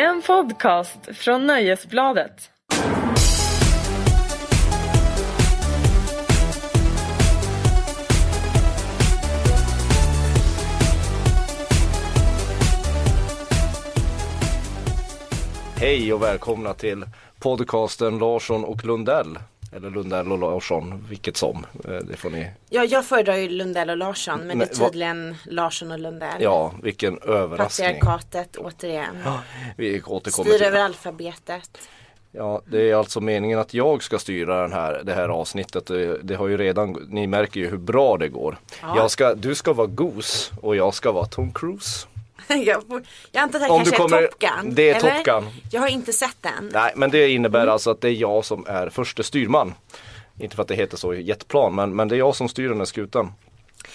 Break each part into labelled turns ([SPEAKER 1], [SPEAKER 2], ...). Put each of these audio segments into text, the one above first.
[SPEAKER 1] En podcast från Nöjesbladet.
[SPEAKER 2] Hej och välkomna till podcasten Larsson och Lundell. Eller Lundell och Larsson, vilket som. Eh, Det får ni.
[SPEAKER 3] Ja, jag föredrar ju Lundell och Larsson men,
[SPEAKER 2] Men
[SPEAKER 3] det är tydligen Larsson och Lundell.
[SPEAKER 2] Ja, vilken överraskning.
[SPEAKER 3] Patriarkatet återigen.
[SPEAKER 2] Vi återkommer
[SPEAKER 3] Styr över alfabetet.
[SPEAKER 2] Ja, det är alltså meningen att jag ska styra den här, det här avsnittet. Det, det har ju redan, ni märker ju hur bra det går.
[SPEAKER 3] Ja.
[SPEAKER 2] Jag ska, du ska vara Goose och jag ska vara Tom Cruise.
[SPEAKER 3] jag, får- jag antar att det
[SPEAKER 2] Om
[SPEAKER 3] kanske
[SPEAKER 2] kommer-
[SPEAKER 3] är Top Gun.
[SPEAKER 2] det är
[SPEAKER 3] eller?
[SPEAKER 2] Top Gun.
[SPEAKER 3] Jag har inte sett den.
[SPEAKER 2] Nej, men det innebär
[SPEAKER 3] Mm.
[SPEAKER 2] alltså att det är jag som är förste styrman. Inte för att det heter så i jetplan, men, men det är jag som styr den här skutan.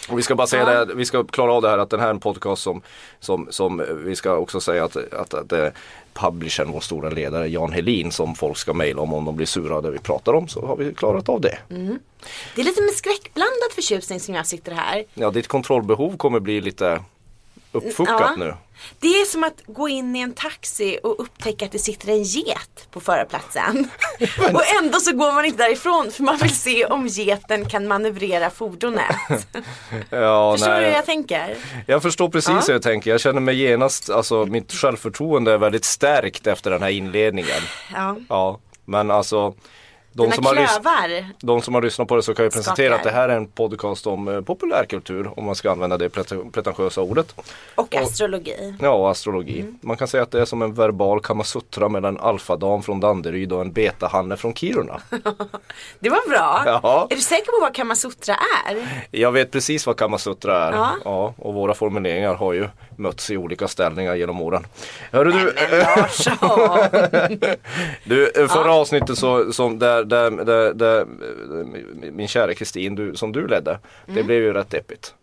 [SPEAKER 2] Och vi ska bara säga
[SPEAKER 3] Ja.
[SPEAKER 2] det, vi ska klara av det här att den här är en podcast som, som, som vi ska också säga att, att, att det är publishern, vår stora ledare Jan Helin som folk ska mejla om om de blir sura det vi pratar om så har vi klarat av det.
[SPEAKER 3] Det är lite med skräckblandad förtjusning som jag sitter här.
[SPEAKER 2] Ja, ditt kontrollbehov kommer bli lite uppfuckat
[SPEAKER 3] Ja.
[SPEAKER 2] nu.
[SPEAKER 3] Det är som att gå in i en taxi och upptäcka att det sitter en get på förarplatsen. och ändå så går man inte därifrån för man vill se om geten kan manövrera fordonet.
[SPEAKER 2] Ja,
[SPEAKER 3] Förstår du
[SPEAKER 2] nej.
[SPEAKER 3] hur jag tänker?
[SPEAKER 2] Jag förstår precis
[SPEAKER 3] Ja.
[SPEAKER 2] hur jag tänker. Jag känner mig genast, alltså mitt självförtroende är väldigt stärkt efter den här inledningen.
[SPEAKER 3] Ja.
[SPEAKER 2] Ja, men alltså de som, har de som har lyssnat på det så kan jag presentera att det här är en podcast om eh, populärkultur om man ska använda det preten- pretentiösa ordet.
[SPEAKER 3] Och astrologi.
[SPEAKER 2] Ja, och astrologi.
[SPEAKER 3] Mm.
[SPEAKER 2] Man kan säga att det är som en verbal kamasutra mellan en alfadam från Danderyd och en betahanne från Kiruna.
[SPEAKER 3] Det var bra.
[SPEAKER 2] Ja.
[SPEAKER 3] Är du säker på vad Kamasutra är?
[SPEAKER 2] Jag vet precis vad kamasutra är.
[SPEAKER 3] Ja.
[SPEAKER 2] Ja, och våra formuleringar har ju mötts i olika ställningar genom åren. Hörru du. Du, eh, förra avsnittet så, som där, där, där, där eh, min kära Kristin du, som du ledde, det blev ju rätt deppigt.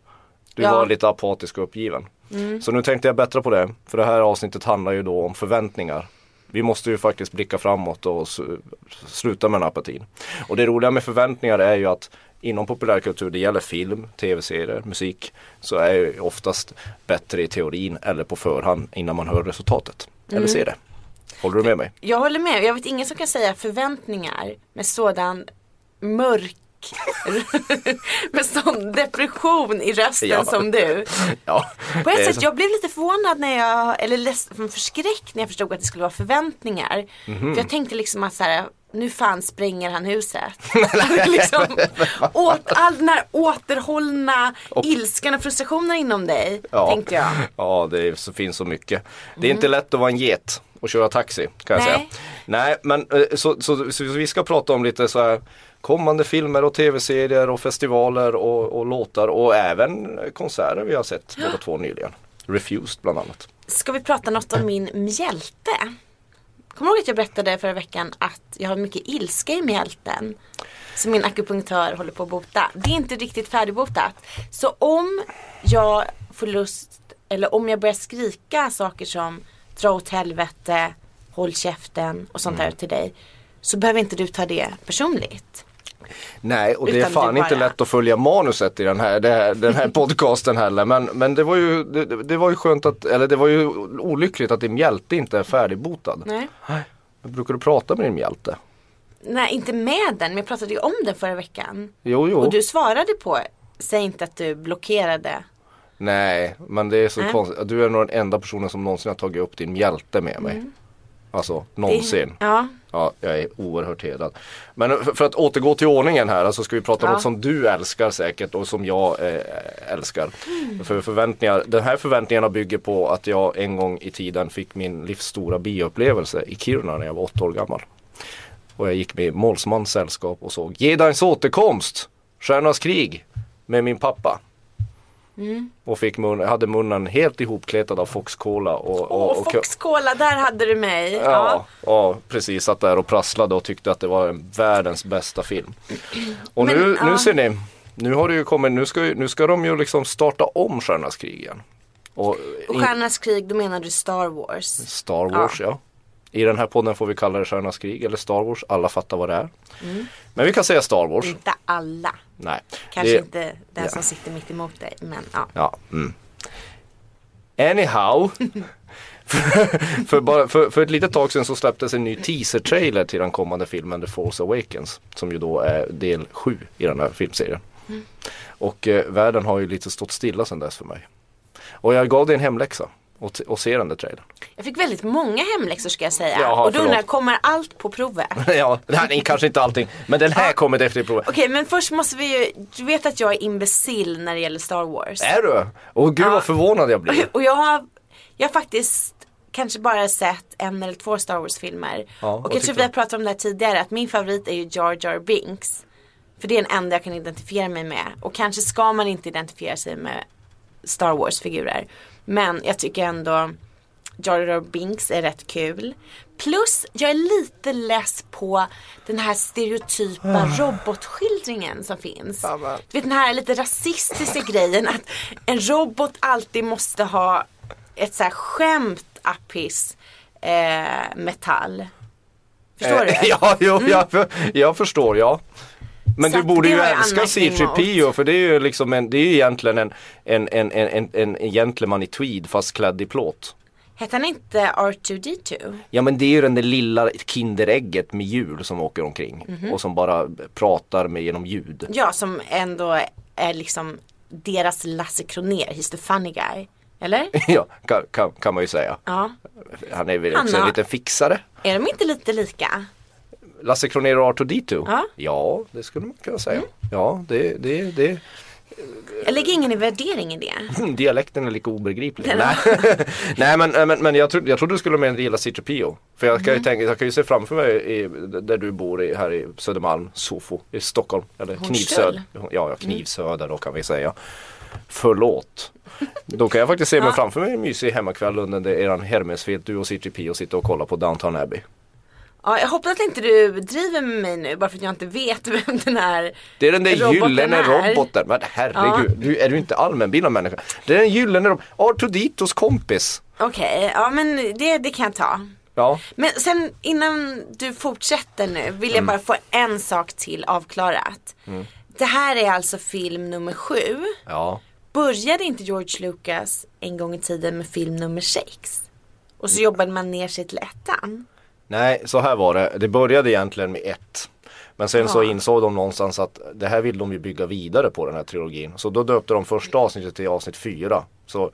[SPEAKER 2] Du
[SPEAKER 3] Ja.
[SPEAKER 2] var lite apatisk och uppgiven. Så nu tänkte jag bättra på det, för det här avsnittet handlar ju då om förväntningar. Vi måste ju faktiskt blicka framåt och sluta med den apatin. Och det roliga med förväntningar är ju att inom populärkultur, det gäller film, tv-serier, musik, så är ju oftast bättre i teorin eller på förhand innan man hör resultatet. Eller ser det. Håller du med mig?
[SPEAKER 3] Jag håller med. Jag vet ingen som kan säga förväntningar med sådan mörk med sån depression i rösten
[SPEAKER 2] Ja.
[SPEAKER 3] som du.
[SPEAKER 2] Ja,
[SPEAKER 3] På ett sätt, jag blev lite förvånad när jag, eller ledsen, förskräckt när jag förstod att det skulle vara förväntningar.
[SPEAKER 2] Mhm.
[SPEAKER 3] För jag tänkte liksom att så här, nu fan spränger han huset. liksom, åt, all den här återhållna ilskan och frustrationen inom dig, tänkte jag.
[SPEAKER 2] Ja, det är, så finns så mycket. Det är inte lätt att vara en get och köra taxi kan jag
[SPEAKER 3] Nej.
[SPEAKER 2] säga. Nej, men eh, så, så, så vi ska prata om lite så här kommande filmer och tv-serier och festivaler och, och låtar och även konserter vi har sett båda två nyligen. Refused bland annat.
[SPEAKER 3] Ska vi prata något om min mjälte? Kommer du ihåg att jag berättade förra veckan att jag har mycket ilska i mjälten? Som min akupunktör håller på att bota. Det är inte riktigt färdigbotat. Så om jag får lust, eller om jag börjar skrika saker som dra åt helvete, håll käften och sånt där till dig. Så behöver inte du ta det personligt.
[SPEAKER 2] Nej, och det är
[SPEAKER 3] Utan
[SPEAKER 2] fan
[SPEAKER 3] det
[SPEAKER 2] inte
[SPEAKER 3] bara-
[SPEAKER 2] lätt att följa manuset i den här, här, den här podcasten heller. Men, men det var ju det, det var ju skönt att, eller det var ju olyckligt att din mjälte inte är färdigbotad.
[SPEAKER 3] Nej.
[SPEAKER 2] Brukar du prata med din mjälte?
[SPEAKER 3] Nej, inte med den, men jag pratade ju om den förra veckan.
[SPEAKER 2] Jo, jo.
[SPEAKER 3] Och du svarade på, säg inte att du blockerade.
[SPEAKER 2] Nej, men det är så
[SPEAKER 3] Nej.
[SPEAKER 2] konstigt. Du är nog den enda personen som någonsin har tagit upp din hjälte med mig. Alltså någonsin.
[SPEAKER 3] Ja,
[SPEAKER 2] Ja, jag är oerhört hedrad. Men för, för att återgå till ordningen här, alltså ska vi prata om
[SPEAKER 3] Ja.
[SPEAKER 2] något som du älskar säkert och som jag eh, älskar. För förväntningar, den här förväntningarna bygger på att jag en gång i tiden fick min livs stora bioupplevelse i Kiruna när jag var åtta år gammal. Och jag gick med Målsmans sällskap och såg Jedins återkomst, Stjärnornas krig med min pappa. Och fick mun, hade munnen helt ihopkletad av Fox Cola. Och, och,
[SPEAKER 3] Åh,
[SPEAKER 2] och,
[SPEAKER 3] Fox Cola, där hade du mig.
[SPEAKER 2] Ja,
[SPEAKER 3] Ja.
[SPEAKER 2] ja, precis. Satt där och prasslade och tyckte att det var en världens bästa film. Och
[SPEAKER 3] Men,
[SPEAKER 2] nu, nu
[SPEAKER 3] ja.
[SPEAKER 2] ser ni, nu har det ju kommit, nu ska, nu ska de ju liksom starta om Stjärnornas krig igen. Och,
[SPEAKER 3] Och Stjärnornas krig, då menar du Star Wars.
[SPEAKER 2] Star Wars ja. I den här podden får vi kalla det Stjärnornas krig eller Star Wars, alla fattar vad det är. Men vi kan säga Star Wars.
[SPEAKER 3] Inte alla.
[SPEAKER 2] Nej.
[SPEAKER 3] Kanske
[SPEAKER 2] Det-
[SPEAKER 3] inte den
[SPEAKER 2] ja.
[SPEAKER 3] som sitter mitt emot dig. Men ja.
[SPEAKER 2] Ja. Mm. Anyhow. för, bara, för, för ett litet tag sedan så släpptes en ny teaser-trailer till den kommande filmen The Force Awakens. Som ju då är del 7 i den här filmserien.
[SPEAKER 3] Mm.
[SPEAKER 2] Och eh, världen har ju lite stått stilla sedan dess för mig. Och jag gav dig en hemläxa och, och se den där trailern.
[SPEAKER 3] Jag fick väldigt många hemläxor ska jag säga.
[SPEAKER 2] Jaha,
[SPEAKER 3] och då undrar jag, kommer allt på provet?
[SPEAKER 2] ja, det här är kanske inte allting. Men den här kommer efter provet.
[SPEAKER 3] Okej men först måste vi ju, du vet att jag är imbecill när det gäller Star Wars.
[SPEAKER 2] Är du? Åh gud
[SPEAKER 3] Ja.
[SPEAKER 2] vad förvånad jag blir.
[SPEAKER 3] Och jag har, jag har faktiskt kanske bara sett en eller två Star Wars filmer.
[SPEAKER 2] Ja,
[SPEAKER 3] och jag tror vi har pratat om det här tidigare att min favorit är ju Jar Jar Binks. För det är den enda jag kan identifiera mig med. Och kanske ska man inte identifiera sig med Star Wars figurer. Men jag tycker ändå Jar Jar Binks är rätt kul. Plus jag är lite less på den här stereotypa robotskildringen som finns. Du vet den här lite rasistiska grejen att en robot alltid måste ha ett så här skämt up his eh, metall. Förstår du?
[SPEAKER 2] Eh, Ja, jo, jag, jag förstår ja. Men du borde ju älska
[SPEAKER 3] anmärkning
[SPEAKER 2] C3PO för det är ju liksom en, det är ju egentligen en, en, en, en, en, en gentleman i tweed fast klädd i plåt.
[SPEAKER 3] Hette han inte R2D2?
[SPEAKER 2] Ja men det är ju den där lilla kinderägget med hjul som åker omkring
[SPEAKER 3] Mhm.
[SPEAKER 2] och som bara pratar med genom ljud.
[SPEAKER 3] Ja, som ändå är liksom deras Lasse Kronér, he's the funny guy. Eller?
[SPEAKER 2] ja, kan, kan, kan man ju säga.
[SPEAKER 3] Ja.
[SPEAKER 2] Han är väl också en
[SPEAKER 3] har-
[SPEAKER 2] liten fixare.
[SPEAKER 3] Är de inte lite lika?
[SPEAKER 2] Lasse Kronér och Arthur Dito?
[SPEAKER 3] Ja.
[SPEAKER 2] ja, det skulle man kunna säga.
[SPEAKER 3] Mm.
[SPEAKER 2] Ja, det, det, det,
[SPEAKER 3] Jag lägger ingen värdering i det.
[SPEAKER 2] Dialekten är lika obegriplig.
[SPEAKER 3] Den-
[SPEAKER 2] Nej, Nej men, men, men jag, trodde, jag trodde du skulle mer gilla C3PO. För jag
[SPEAKER 3] Mm.
[SPEAKER 2] kan, ju tänka, jag kan ju se framför mig i, där du bor i, här i Södermalm, Sofo, i Stockholm. Eller
[SPEAKER 3] Hornstull.
[SPEAKER 2] Knivsöd. Ja, ja, Knivsöder då kan vi säga. Förlåt. Då kan jag faktiskt se mig
[SPEAKER 3] Ja.
[SPEAKER 2] framför mig en mysig hemmakväll under eran Hermesfilt, du och C3PO sitter och kollar på Downton Abbey.
[SPEAKER 3] Ja, jag hoppas att inte du driver med mig nu bara för att jag inte vet vem den här
[SPEAKER 2] Det är den där gyllene roboten. Men herregud, du, är du inte allmänbildad människa? Det är den gyllene roboten. Artoditos kompis.
[SPEAKER 3] Okej, ja men det, det kan jag ta.
[SPEAKER 2] Ja.
[SPEAKER 3] Men sen innan du fortsätter nu vill jag bara få en sak till avklarat. Det här är alltså film nummer sju.
[SPEAKER 2] Ja.
[SPEAKER 3] Började inte George Lucas en gång i tiden med film nummer sex? Och så jobbade man ner sig till ettan.
[SPEAKER 2] Nej, så här var det. Det började egentligen med ett. Men sen så
[SPEAKER 3] Ja.
[SPEAKER 2] insåg de någonstans att det här vill de ju bygga vidare på den här trilogin. Så då döpte de första avsnittet till avsnitt fyra. Så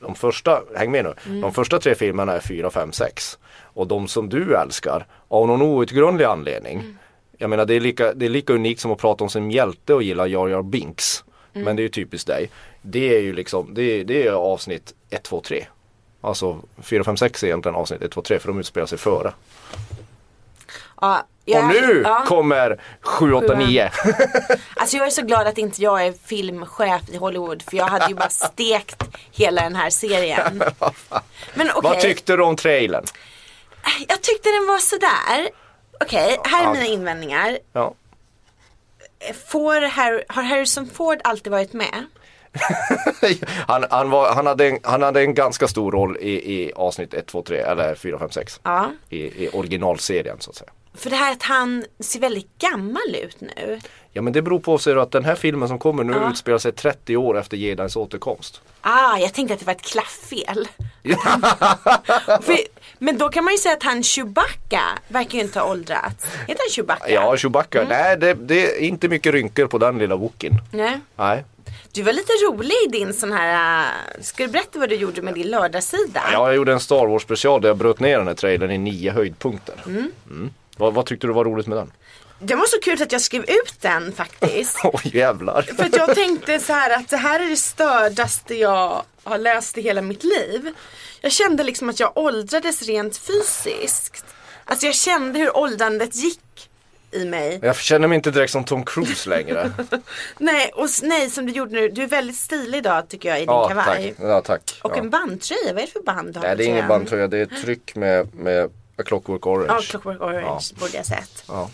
[SPEAKER 2] de första, häng med nu, de första tre filmerna är fyra, fem, sex. Och de som du älskar, av någon outgrundlig anledning. Jag menar det är, lika, det är lika unikt som att prata om sin hjälte och gilla Jar Jar Binks. Men det är ju typiskt dig. Det är ju liksom, det är, det är avsnitt 1, 2, 3. Alltså 4, 5, 6 är egentligen avsnitt 1, 2, 3 för de utspelar sig före.
[SPEAKER 3] Ja, jag,
[SPEAKER 2] Och nu
[SPEAKER 3] ja,
[SPEAKER 2] kommer 7, 8, 9.
[SPEAKER 3] Alltså jag är så glad att inte jag är filmchef i Hollywood för jag hade ju bara stekt hela den här serien. Men okej,
[SPEAKER 2] Vad tyckte du om trailern?
[SPEAKER 3] jag tyckte den var sådär. Okej, här är mina invändningar.
[SPEAKER 2] Ja.
[SPEAKER 3] Får Harry, har Harrison Ford alltid varit med?
[SPEAKER 2] han, han, var, han, hade en, han hade en ganska stor roll i, i avsnitt 1, 2, 3 eller 4, 5, 6.
[SPEAKER 3] Ja.
[SPEAKER 2] I, I originalserien så att säga.
[SPEAKER 3] För det här att han ser väldigt gammal ut nu.
[SPEAKER 2] Ja men det beror på sig att den här filmen som kommer nu
[SPEAKER 3] Ja.
[SPEAKER 2] utspelar sig 30 år efter Jedins återkomst.
[SPEAKER 3] Ah, jag tänkte att det var ett klafffel. För, men då kan man ju säga att han Chewbacca verkar ju inte ha åldrats. Heter han Chewbacca?
[SPEAKER 2] Ja, Chewbacca.
[SPEAKER 3] Mm.
[SPEAKER 2] Nej, det, det är inte mycket rynkor på den lilla Wookin.
[SPEAKER 3] Nej.
[SPEAKER 2] Nej.
[SPEAKER 3] Du var lite rolig i din sån här, äh, ska du berätta vad du gjorde med din lördagssida?
[SPEAKER 2] Ja, jag gjorde en Star Wars special där jag bröt ner den här trailern i nio höjdpunkter. Mm. Vad, vad tyckte du var roligt med den?
[SPEAKER 3] Det var så kul att jag skrev ut den faktiskt.
[SPEAKER 2] Oj jävlar.
[SPEAKER 3] För att jag tänkte så här att det här är det stördaste jag har läst i hela mitt liv. Jag kände liksom att jag åldrades rent fysiskt. Alltså jag kände hur åldrandet gick i mig.
[SPEAKER 2] Jag känner mig inte direkt som Tom Cruise längre.
[SPEAKER 3] Nej, och nej som du gjorde nu. Du är väldigt stilig idag tycker jag i din
[SPEAKER 2] ja,
[SPEAKER 3] kavaj.
[SPEAKER 2] tack. Ja, tack.
[SPEAKER 3] Och
[SPEAKER 2] ja.
[SPEAKER 3] en bandtröja, vad är det för band du har
[SPEAKER 2] Nej, det är ingen bandtröja. Det är ett tryck med, med A Clockwork Orange.
[SPEAKER 3] Ja, Clockwork Orange borde jag sett.
[SPEAKER 2] Ja.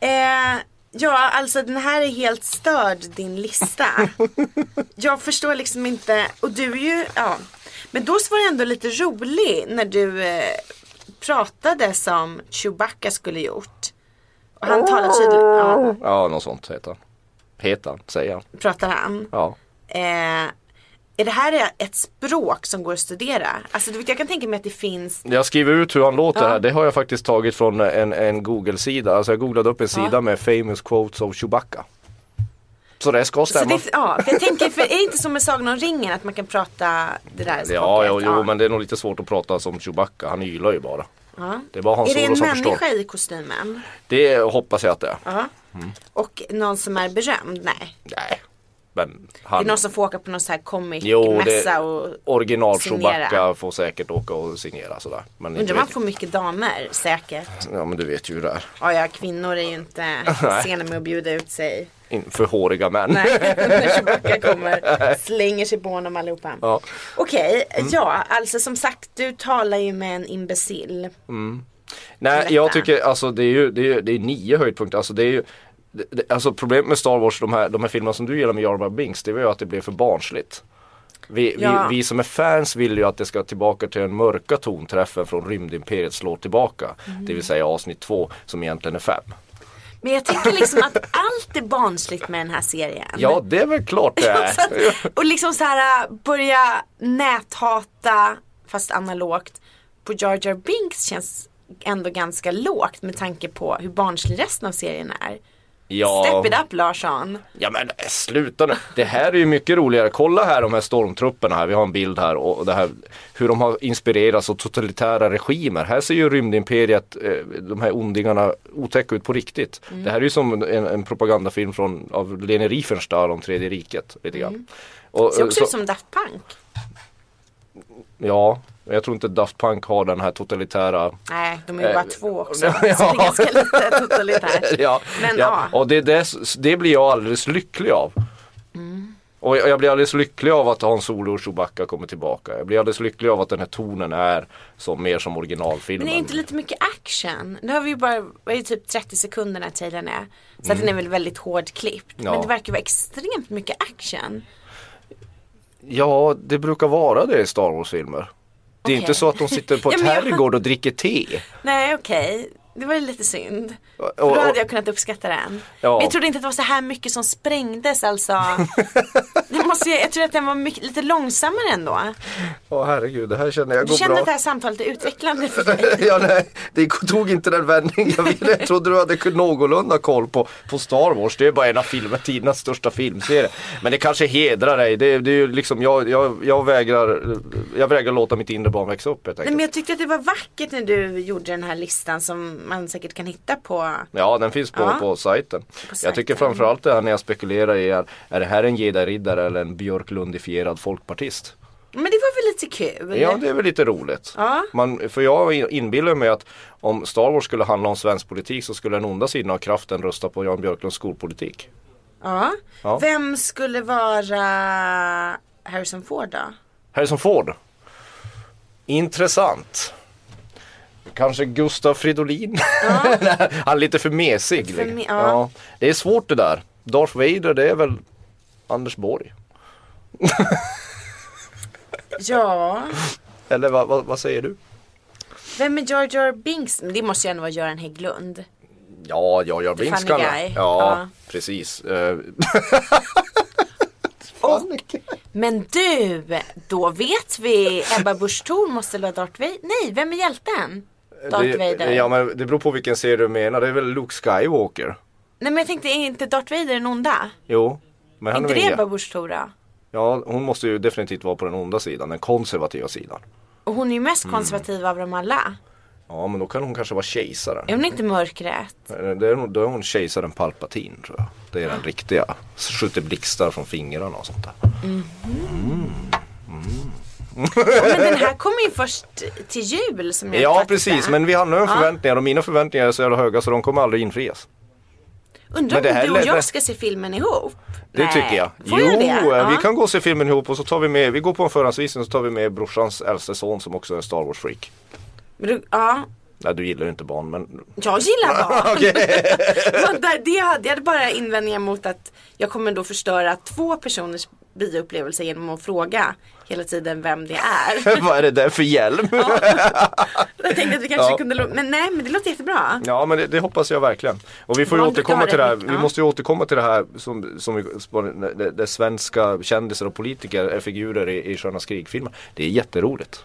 [SPEAKER 3] Eh, ja, alltså den här är helt störd din lista. jag förstår liksom inte, och du är ju, ja. Men då var det ändå lite rolig när du eh, pratade som Chewbacca skulle gjort. Han talar tydligt, ja,
[SPEAKER 2] ja, något sånt heter han. Heter han, säger han.
[SPEAKER 3] pratar han.
[SPEAKER 2] Ja.
[SPEAKER 3] Eh, Är det här ett språk som går att studera? Alltså jag kan tänka mig att det finns
[SPEAKER 2] Jag skriver ut hur han låter
[SPEAKER 3] Ja.
[SPEAKER 2] här. Det har jag faktiskt tagit från en, en Google-sida. Alltså jag googlade upp en sida med famous quotes of Chewbacca. Så det ska stämma.
[SPEAKER 3] det, ja, för jag tänker, för är det inte som med Sagan om ringen att man kan prata det där språket?
[SPEAKER 2] Ja, jo, jo, men det är nog lite svårt att prata som Chewbacca. Han ylar ju bara.
[SPEAKER 3] Ja.
[SPEAKER 2] Det är bara Hans
[SPEAKER 3] Är det en
[SPEAKER 2] som förstår.
[SPEAKER 3] människa i kostymen?
[SPEAKER 2] Det hoppas jag att det är.
[SPEAKER 3] Ja.
[SPEAKER 2] Mm.
[SPEAKER 3] Och någon som är berömd? Nej.
[SPEAKER 2] Nej. Men
[SPEAKER 3] Det
[SPEAKER 2] han,
[SPEAKER 3] är någon som får åka på någon sån här comic-mässa
[SPEAKER 2] det-
[SPEAKER 3] och
[SPEAKER 2] original. Chewbacca får säkert åka och signera sådär. Men
[SPEAKER 3] undrar man får mycket damer säkert.
[SPEAKER 2] Ja men du vet ju hur det är.
[SPEAKER 3] Ja, ja, kvinnor är ju inte sena med att bjuda ut sig.
[SPEAKER 2] För håriga män.
[SPEAKER 3] Nej, när Chewbacca kommer slänger sig på honom allihopa.
[SPEAKER 2] Ja.
[SPEAKER 3] Okej, ja alltså som sagt du talar ju med en imbecill.
[SPEAKER 2] Nej
[SPEAKER 3] Berätta.
[SPEAKER 2] jag tycker alltså det är ju det är, det är nio höjdpunkter. Alltså det är ju det, det, Alltså problemet med Star Wars, de här, de här filmerna som du gillar med Jar Jar Binks, det var ju att det blev för barnsligt. Vi,
[SPEAKER 3] Ja.
[SPEAKER 2] vi, vi som är fans vill ju att det ska tillbaka till den mörka tonträffen från Rymdimperiet slår tillbaka.
[SPEAKER 3] Mm.
[SPEAKER 2] Det vill säga avsnitt två som egentligen är fem.
[SPEAKER 3] Men jag tycker liksom att allt är barnsligt med den här serien.
[SPEAKER 2] Ja det är väl klart det är.
[SPEAKER 3] Att, och liksom så här börja näthata, fast analogt, på Jar Jar Binks känns ändå ganska lågt med tanke på hur barnslig resten av serien är.
[SPEAKER 2] Ja.
[SPEAKER 3] Step it up Larsson.
[SPEAKER 2] Ja men eh, sluta nu. Det här är ju mycket roligare. Kolla här de här stormtrupperna här. Vi har en bild här och det här hur de har inspirerats av totalitära regimer. Här ser ju rymdimperiet, eh, de här ondingarna otäcka ut på riktigt. Det här är ju som en, en propagandafilm från, av Leni Riefenstahl om tredje riket. Lite grann. Och,
[SPEAKER 3] Ser också
[SPEAKER 2] så-
[SPEAKER 3] ut som Daft Punk.
[SPEAKER 2] Ja, jag tror inte Daft Punk har den här totalitära
[SPEAKER 3] Nej, de är ju
[SPEAKER 2] Eh,
[SPEAKER 3] bara två också.
[SPEAKER 2] ja.
[SPEAKER 3] Så det ganska lite totalitärt.
[SPEAKER 2] ja,
[SPEAKER 3] Men
[SPEAKER 2] ja.
[SPEAKER 3] ja.
[SPEAKER 2] Och det, det, det blir jag alldeles lycklig av.
[SPEAKER 3] Mm.
[SPEAKER 2] Och jag, jag blir alldeles lycklig av att Hans Solo och Chewbacca kommer tillbaka. Jag blir alldeles lycklig av att den här tonen är som, mer som originalfilmen.
[SPEAKER 3] Men det är inte lite mycket action? Nu har vi ju bara, vad är det typ 30 sekunder när trailern är. Så
[SPEAKER 2] Mm.
[SPEAKER 3] att den är väl väldigt hårdklippt.
[SPEAKER 2] Ja.
[SPEAKER 3] Men det verkar vara extremt mycket action.
[SPEAKER 2] Ja, det brukar vara det i Star Wars-filmer. Det är
[SPEAKER 3] Okej.
[SPEAKER 2] inte så att de sitter på ett herrgård och dricker te.
[SPEAKER 3] Nej okej, det var ju lite synd.
[SPEAKER 2] Och-
[SPEAKER 3] För då hade jag kunnat uppskatta den.
[SPEAKER 2] Ja.
[SPEAKER 3] Men jag trodde inte att det var så här mycket som sprängdes alltså. det måste jag, jag tror att den var mycket, lite långsammare ändå.
[SPEAKER 2] Åh herregud, det här känner jag
[SPEAKER 3] Du
[SPEAKER 2] går bra.
[SPEAKER 3] att det här samtalet är utvecklande för dig.
[SPEAKER 2] ja, nej, det tog inte den vändning jag ville. Jag trodde du hade någorlunda koll på, på Star Wars. Det är bara en av filmen, tidernas största filmserie. Men det kanske hedrar dig. Det, det är ju liksom, jag, jag, jag, vägrar, jag vägrar låta mitt inre barn växa upp helt
[SPEAKER 3] Nej,
[SPEAKER 2] enkelt.
[SPEAKER 3] men jag tyckte att det var vackert när du gjorde den här listan som man säkert kan hitta på.
[SPEAKER 2] Ja, den finns på,
[SPEAKER 3] Ja.
[SPEAKER 2] på sajten. Jag tycker framförallt det här när jag spekulerar i är, är det här en jedi-riddare eller en björklundifierad folkpartist?
[SPEAKER 3] Men det var väl lite kul?
[SPEAKER 2] Ja, det är väl lite roligt.
[SPEAKER 3] Ja.
[SPEAKER 2] Man, för jag inbillar mig att om Star Wars skulle handla om svensk politik så skulle den onda sidan av kraften rösta på Jan Björklunds skolpolitik.
[SPEAKER 3] Ja.
[SPEAKER 2] Ja.
[SPEAKER 3] Vem skulle vara Harrison Ford då?
[SPEAKER 2] Harrison Ford. Intressant. Kanske Gustav Fridolin. Han är lite för mesig.
[SPEAKER 3] För me- ja.
[SPEAKER 2] ja. Det är svårt det där. Darth Vader det är väl Anders Borg.
[SPEAKER 3] Ja.
[SPEAKER 2] Eller vad, vad, vad säger du?
[SPEAKER 3] Vem är Jar Jar Binks? Det måste ju ändå vara Göran Hägglund.
[SPEAKER 2] Ja, ja, jag Binks kan. Ja,
[SPEAKER 3] Ja.
[SPEAKER 2] precis.
[SPEAKER 3] Och, men du, då vet vi Ebba Busch Thor måste vara Darth Vader. Nej, vem är hjälten? Darth
[SPEAKER 2] det,
[SPEAKER 3] Vader.
[SPEAKER 2] Ja, men det beror på vilken serie du menar. Det är väl Luke Skywalker?
[SPEAKER 3] Nej men jag tänkte, är inte Darth Vader den onda?
[SPEAKER 2] Jo. Men
[SPEAKER 3] Är
[SPEAKER 2] han
[SPEAKER 3] inte
[SPEAKER 2] är
[SPEAKER 3] det
[SPEAKER 2] väl
[SPEAKER 3] Ebba Busch Thor då?
[SPEAKER 2] Ja, hon måste ju definitivt vara på den onda sidan, den konservativa sidan.
[SPEAKER 3] Och hon är ju mest
[SPEAKER 2] Mm.
[SPEAKER 3] konservativ av dem alla.
[SPEAKER 2] Ja, men då kan hon kanske vara kejsaren.
[SPEAKER 3] Är hon inte mörkrätt?
[SPEAKER 2] Det är, då är hon kejsaren Palpatine tror jag. Det är den riktiga. Skjuter blixtar från fingrarna och sånt där.
[SPEAKER 3] Ja, men den här kommer ju först till jul som jag
[SPEAKER 2] Ja precis, men vi har nu
[SPEAKER 3] Ja.
[SPEAKER 2] förväntningar och mina förväntningar är så jävla höga så de kommer aldrig infrias.
[SPEAKER 3] Undrar om du och
[SPEAKER 2] lät-
[SPEAKER 3] jag ska se filmen ihop?
[SPEAKER 2] Det
[SPEAKER 3] Nej.
[SPEAKER 2] tycker jag.
[SPEAKER 3] Får
[SPEAKER 2] jo,
[SPEAKER 3] jag det?
[SPEAKER 2] eh,
[SPEAKER 3] Ja.
[SPEAKER 2] vi kan gå och se filmen ihop och så tar vi med, vi går på en förhandsvisning och så tar vi med brorsans äldste son som också är en Star Wars freak.
[SPEAKER 3] Men du, ja,
[SPEAKER 2] Nej du gillar ju inte barn men
[SPEAKER 3] jag gillar barn. Där- det hade, jag hade bara invändningar mot att jag kommer då förstöra två personers bioupplevelse genom att fråga hela tiden vem det är.
[SPEAKER 2] Vad är det där för hjälm? Ja,
[SPEAKER 3] Jag tänkte att vi kanske
[SPEAKER 2] Ja.
[SPEAKER 3] kunde, men nej men det låter jättebra.
[SPEAKER 2] men det, det hoppas jag verkligen. Och vi får ju
[SPEAKER 3] Ja,
[SPEAKER 2] återkomma till det här. Vi
[SPEAKER 3] Ja.
[SPEAKER 2] måste ju återkomma till det här som, som vi, där, svenska kändisar och politiker är figurer i, i Sköna krig-filmer. Det är jätteroligt.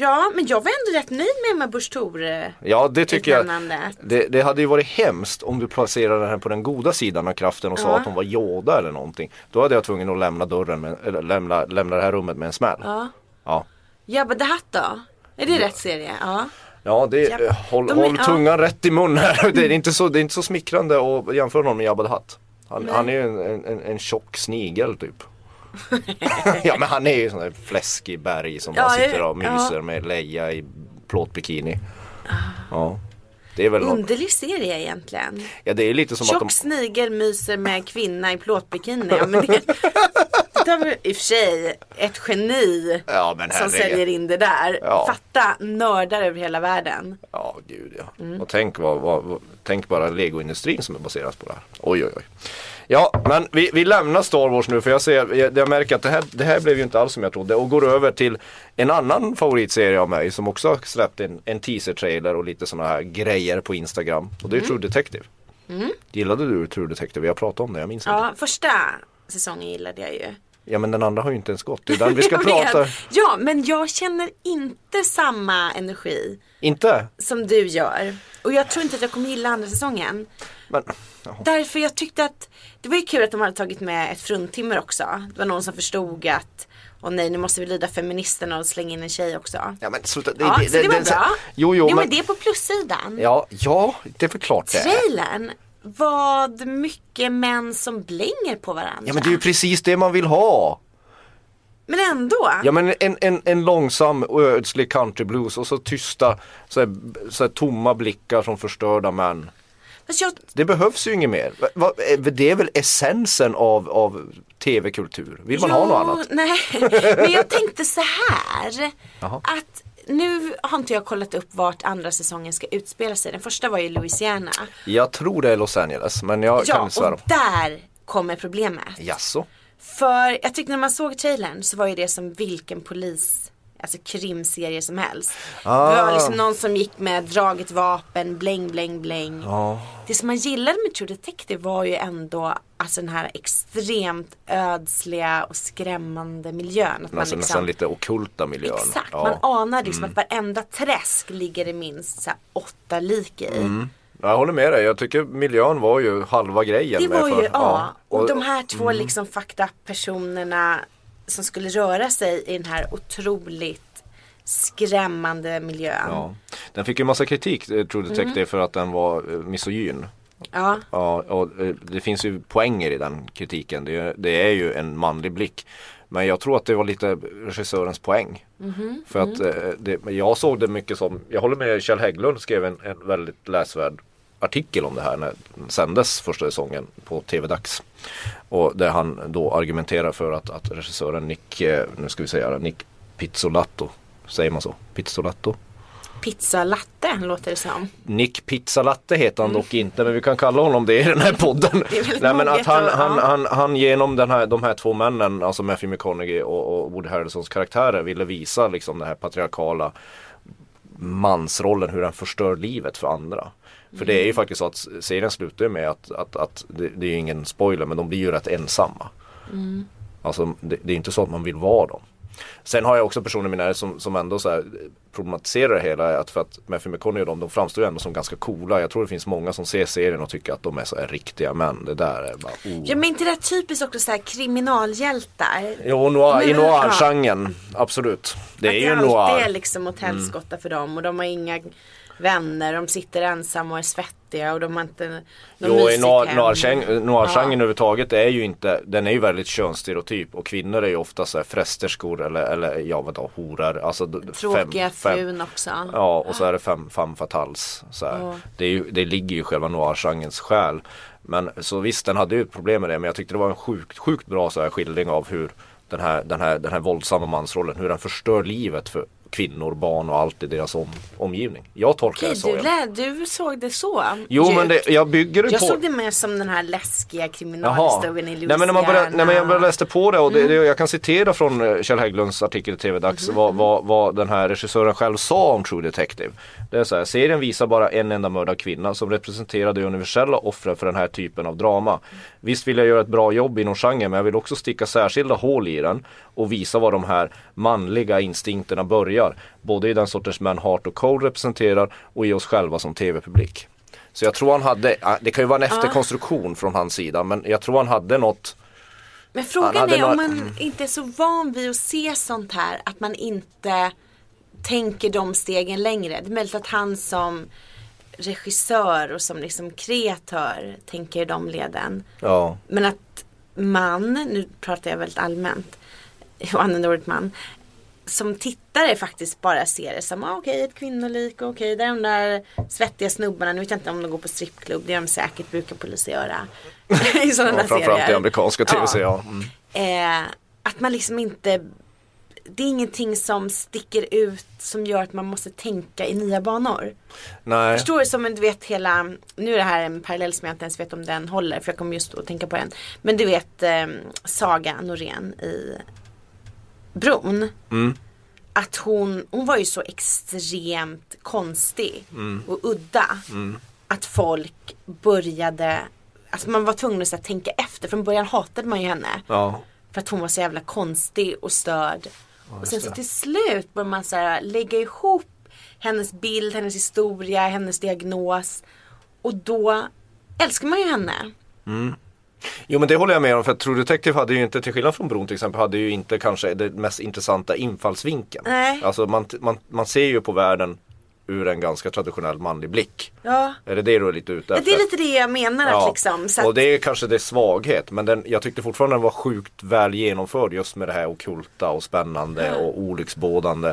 [SPEAKER 3] Ja men jag var ändå rätt nöjd med Emma Busch Thor
[SPEAKER 2] Ja det tycker jag. Det, det hade ju varit hemskt om du placerade henne på den goda sidan av kraften och sa
[SPEAKER 3] Ja.
[SPEAKER 2] att hon var Yoda eller någonting. Då hade jag tvungen att lämna dörren, med, eller lämna, lämna det här rummet med en smäll.
[SPEAKER 3] Ja.
[SPEAKER 2] Ja,
[SPEAKER 3] Jabba the Hutt då? Är det rätt serie? Ja.
[SPEAKER 2] ja det,
[SPEAKER 3] Japp.
[SPEAKER 2] eh, håll,
[SPEAKER 3] De är-
[SPEAKER 2] håll
[SPEAKER 3] ja.
[SPEAKER 2] tungan rätt i mun här. Det är inte så, det är inte så smickrande att jämföra någon med Jabba the Hutt. Han, han är ju en, en, en, en tjock snigel typ. ja men han är ju sån där fläskig berg som
[SPEAKER 3] Ja,
[SPEAKER 2] bara sitter och
[SPEAKER 3] ja.
[SPEAKER 2] myser med Leia i plåtbikini. Ja. Det är väl något,
[SPEAKER 3] Underlig serie egentligen.
[SPEAKER 2] ja det är lite som att de
[SPEAKER 3] Tjock snigel myser med kvinna i plåtbikini. Ja, men det, det väl i och för sig ett geni
[SPEAKER 2] Ja
[SPEAKER 3] som säljer in det där.
[SPEAKER 2] Ja.
[SPEAKER 3] Fatta nördar över hela världen.
[SPEAKER 2] Ja, gud ja.
[SPEAKER 3] Mm.
[SPEAKER 2] Och tänk, vad, vad, tänk bara legoindustrin som är baserat på det här. Oj, oj, oj. Ja, men vi, vi lämnar Star Wars nu för jag, ser, jag, jag märker att det här, det här blev ju inte alls som jag trodde och går över till en annan favoritserie av mig som också har släppt en, en teaser-trailer och lite sådana här grejer på Instagram. Och det
[SPEAKER 3] Mm.
[SPEAKER 2] är True Detective. Gillade du True Detective? Vi har pratat om det, jag minns inte.
[SPEAKER 3] Ja, första säsongen gillade jag ju.
[SPEAKER 2] Ja men den andra har ju inte ens gått. Det är den vi ska prata.
[SPEAKER 3] Ja, men jag känner inte samma energi
[SPEAKER 2] Inte?
[SPEAKER 3] som du gör. Och jag tror inte att jag kommer gilla andra säsongen.
[SPEAKER 2] Men,
[SPEAKER 3] Därför jag tyckte att det var ju kul att de hade tagit med ett fruntimmer också. Det var någon som förstod att Åh nej nu måste vi lyda feministerna och slänga in en tjej också.
[SPEAKER 2] ja men sluta. Det,
[SPEAKER 3] Ja, så det var bra.
[SPEAKER 2] Jo, jo,
[SPEAKER 3] men,
[SPEAKER 2] men.
[SPEAKER 3] det är på plussidan.
[SPEAKER 2] Ja, ja, det är väl klart det.
[SPEAKER 3] Trailern vad mycket män som blänger på varandra.
[SPEAKER 2] Ja men det är ju precis det man vill ha.
[SPEAKER 3] Men ändå.
[SPEAKER 2] Ja men en, en, en långsam och ödslig countryblues och så tysta så här, så här, tomma blickar från förstörda män.
[SPEAKER 3] Fast jag,
[SPEAKER 2] Det behövs ju inget mer. Va- Det är väl essensen av, av tv-kultur. Vill man ha något annat?
[SPEAKER 3] Nej, men jag tänkte så här. Att nu har inte jag kollat upp vart andra säsongen ska utspela sig. Den första var ju Louisiana.
[SPEAKER 2] Jag tror det är Los Angeles men jag
[SPEAKER 3] Ja,
[SPEAKER 2] kan svära.
[SPEAKER 3] och där kommer problemet.
[SPEAKER 2] Jaså?
[SPEAKER 3] För jag tyckte när man såg trailern så var ju det som vilken polis Alltså krimserie som helst.
[SPEAKER 2] Ah.
[SPEAKER 3] Det var liksom någon som gick med draget vapen, bläng bläng bläng.
[SPEAKER 2] Ja.
[SPEAKER 3] Det som man gillade med True Detective var ju ändå alltså den här extremt ödsliga och skrämmande miljön. Att man
[SPEAKER 2] Alltså
[SPEAKER 3] liksom,
[SPEAKER 2] nästan lite ockulta miljön.
[SPEAKER 3] Exakt,
[SPEAKER 2] Ja. Mm.
[SPEAKER 3] man anar liksom att varenda träsk ligger det minst så här, åtta lik i.
[SPEAKER 2] Mm. Jag håller med dig. Jag tycker miljön var ju halva grejen.
[SPEAKER 3] Det var
[SPEAKER 2] för-
[SPEAKER 3] ju, ja. Och,
[SPEAKER 2] Och-
[SPEAKER 3] de här två
[SPEAKER 2] Mm.
[SPEAKER 3] liksom fucked up personerna som skulle röra sig i den här otroligt skrämmande miljön.
[SPEAKER 2] Ja. Den fick ju massa kritik, eh, True Detective,
[SPEAKER 3] Mm.
[SPEAKER 2] för att den var eh, misogyn.
[SPEAKER 3] Ja.
[SPEAKER 2] Ja, och eh, det finns ju poänger i den kritiken. Det, är- det är ju en manlig blick. Men jag tror att det var lite regissörens poäng.
[SPEAKER 3] Mhm.
[SPEAKER 2] För att
[SPEAKER 3] Mm.
[SPEAKER 2] det, jag såg det mycket som, jag håller med Kjell Hägglund skrev en, en väldigt läsvärd artikel om det här när den sändes första säsongen på TV-dags. Och där han då argumenterar för att, att regissören Nick, eh, nu ska vi säga Nick Pizzolatto, säger man så? Pizzolatto?
[SPEAKER 3] Pizza latte låter det som.
[SPEAKER 2] Nick Pizzalatte heter han dock inte men vi kan kalla honom det i den här podden.
[SPEAKER 3] Mm.
[SPEAKER 2] Nej, men att han, han, han, han genom den här, de här två männen, alltså Matthew McConaughey och, och Woody Harrelsons karaktärer ville visa liksom den här patriarkala mansrollen, hur den förstör livet för andra. För det är
[SPEAKER 3] Mm.
[SPEAKER 2] ju faktiskt så att serien slutar ju med att, att, att det, det är ju ingen spoiler men de blir ju rätt ensamma.
[SPEAKER 3] Mm.
[SPEAKER 2] Alltså det, det är inte så att man vill vara dem. Sen har jag också personer i min närhet som, som ändå så här problematiserar det hela. Att för att Matthew McConaughey och de, de framstår ju ändå som ganska coola. Jag tror det finns många som ser serien och tycker att de är så här riktiga män. Det där är bara oh.
[SPEAKER 3] Ja men inte det typiskt också så här kriminalhjältar.
[SPEAKER 2] Jo, noir, i
[SPEAKER 3] Men-
[SPEAKER 2] noir-genren. Absolut. Det är
[SPEAKER 3] att
[SPEAKER 2] ju
[SPEAKER 3] det alltid
[SPEAKER 2] noir. Mm.
[SPEAKER 3] är liksom hotellskotta för dem och de har inga vänner, de sitter ensamma och är svettiga och de har inte något
[SPEAKER 2] Jo, i
[SPEAKER 3] hem.
[SPEAKER 2] noir-genren noir
[SPEAKER 3] Ja.
[SPEAKER 2] överhuvudtaget är ju inte, den är ju väldigt könsstereotyp och kvinnor är ju ofta så här frästerskor eller, eller ja vadå, horor. Alltså,
[SPEAKER 3] Tråkiga
[SPEAKER 2] fem- fem-
[SPEAKER 3] frun också.
[SPEAKER 2] Ja och så är det fem, fem fatals. Så.
[SPEAKER 3] Ja.
[SPEAKER 2] Det, är ju, det ligger ju i själva noir-genrens själ. Men så visst den hade ju problem med det men jag tyckte det var en sjukt, sjukt bra så här skildring av hur den här, den, här, den här våldsamma mansrollen, hur den förstör livet för kvinnor, barn och allt i deras om, omgivning. Jag tolkar
[SPEAKER 3] Okej,
[SPEAKER 2] det så.
[SPEAKER 3] du, lä, du såg det så
[SPEAKER 2] Jo men det, jag bygger det
[SPEAKER 3] Jag
[SPEAKER 2] på
[SPEAKER 3] såg det mer som den här läskiga kriminalhistorien i
[SPEAKER 2] Nej
[SPEAKER 3] Louisiana.
[SPEAKER 2] men, när man började, nej, men jag började läste på det och
[SPEAKER 3] Mm.
[SPEAKER 2] det, det, jag kan citera från eh, Kjell Hägglunds artikel i TV-dags
[SPEAKER 3] Mhm.
[SPEAKER 2] vad, vad, vad den här regissören själv sa om True Detective. Det är så här, serien visar bara en enda mördad kvinna som representerar det universella offret för den här typen av drama. Visst vill jag göra ett bra jobb inom genren men jag vill också sticka särskilda hål i den och visa var de här manliga instinkterna börjar. Både i den sorters män Hart och Cole representerar och i oss själva som tv-publik. Så jag tror han hade, det kan ju vara en efterkonstruktion från hans sida men jag tror han hade något
[SPEAKER 3] Men frågan är om
[SPEAKER 2] några-
[SPEAKER 3] man inte är så van vid att se sånt här att man inte tänker de stegen längre. Det är möjligt att han som regissör och som liksom kreatör tänker de leden.
[SPEAKER 2] Ja,
[SPEAKER 3] Men att man, nu pratar jag väldigt allmänt och använder ordet man. Som tittare faktiskt bara ser det som, ah, okej ett kvinnolik, okej där är de där svettiga snubbarna, nu vet jag inte om de går på strippklubb, det gör de säkert, brukar poliser göra. I sådana
[SPEAKER 2] ja
[SPEAKER 3] där
[SPEAKER 2] framförallt i
[SPEAKER 3] serier.
[SPEAKER 2] amerikanska
[SPEAKER 3] Ja.
[SPEAKER 2] tv-serier. Ja. Mm.
[SPEAKER 3] Eh, att man liksom inte det är ingenting som sticker ut som gör att man måste tänka i nya banor.
[SPEAKER 2] Nej,
[SPEAKER 3] Förstår du som du vet hela, nu är det här en parallell som jag inte ens vet om den håller för jag kommer just att tänka på den. Men du vet eh, Saga Norén i Bron.
[SPEAKER 2] Mm.
[SPEAKER 3] Att hon, hon var ju så extremt konstig
[SPEAKER 2] Mm.
[SPEAKER 3] och udda. Att folk började, alltså man var tvungen att så här, tänka efter. Från början hatade man ju henne.
[SPEAKER 2] ja.
[SPEAKER 3] För att hon var så jävla konstig och störd. och sen så till slut började man så här, lägga ihop hennes bild, hennes historia, hennes diagnos. Och då älskar man ju henne.
[SPEAKER 2] Jo men det håller jag med om för att True Detective hade ju inte till skillnad från Bron till exempel hade ju inte kanske den mest intressanta infallsvinkeln.
[SPEAKER 3] Nej.
[SPEAKER 2] Alltså man, man, man ser ju på världen ur en ganska traditionell manlig blick.
[SPEAKER 3] Ja.
[SPEAKER 2] Är det det du är lite ute efter?
[SPEAKER 3] Det är lite det jag menar att liksom. Så att,
[SPEAKER 2] Och det är kanske det svaghet men den, jag tyckte fortfarande den var sjukt väl genomförd just med det här okulta och spännande och olycksbådande.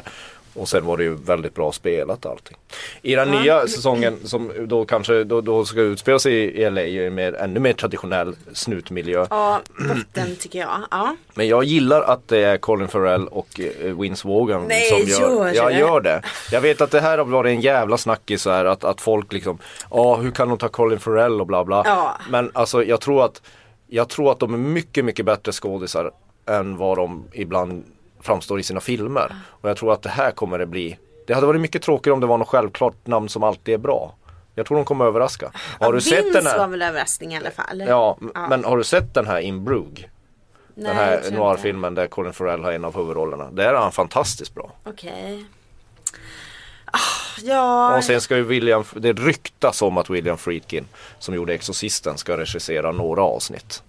[SPEAKER 2] Och sen var det ju väldigt bra spelat allting. I den nya säsongen som då kanske då, då ska utspela sig i LA i en mer, ännu mer traditionell snutmiljö.
[SPEAKER 3] ja, botten tycker jag. Ja.
[SPEAKER 2] Men jag gillar att det är Colin Farrell och eh, Vince
[SPEAKER 3] Nej,
[SPEAKER 2] som gör,
[SPEAKER 3] gör
[SPEAKER 2] jag gör det. Jag vet att det här har varit en jävla snackis så här att, att folk liksom, ja hur kan de ta Colin Farrell och bla bla.
[SPEAKER 3] Ja.
[SPEAKER 2] Men alltså jag tror att jag tror att de är mycket mycket bättre skådisar än vad de ibland framstår i sina filmer. Och jag tror att det här kommer det bli. Det hade varit mycket tråkigare om det var något självklart namn som alltid är bra. Jag tror de kommer överraska. Har du sett den
[SPEAKER 3] var
[SPEAKER 2] här?
[SPEAKER 3] väl överraskning i alla fall.
[SPEAKER 2] Ja, m- men har du sett den här In?
[SPEAKER 3] Nej,
[SPEAKER 2] Den här noir-filmen där Colin Farrell har en av huvudrollerna. Där är han fantastiskt bra.
[SPEAKER 3] Okej. Ah, ja.
[SPEAKER 2] Och sen ska ju William, det ryktas om att William Friedkin som gjorde Exorcisten ska regissera några avsnitt.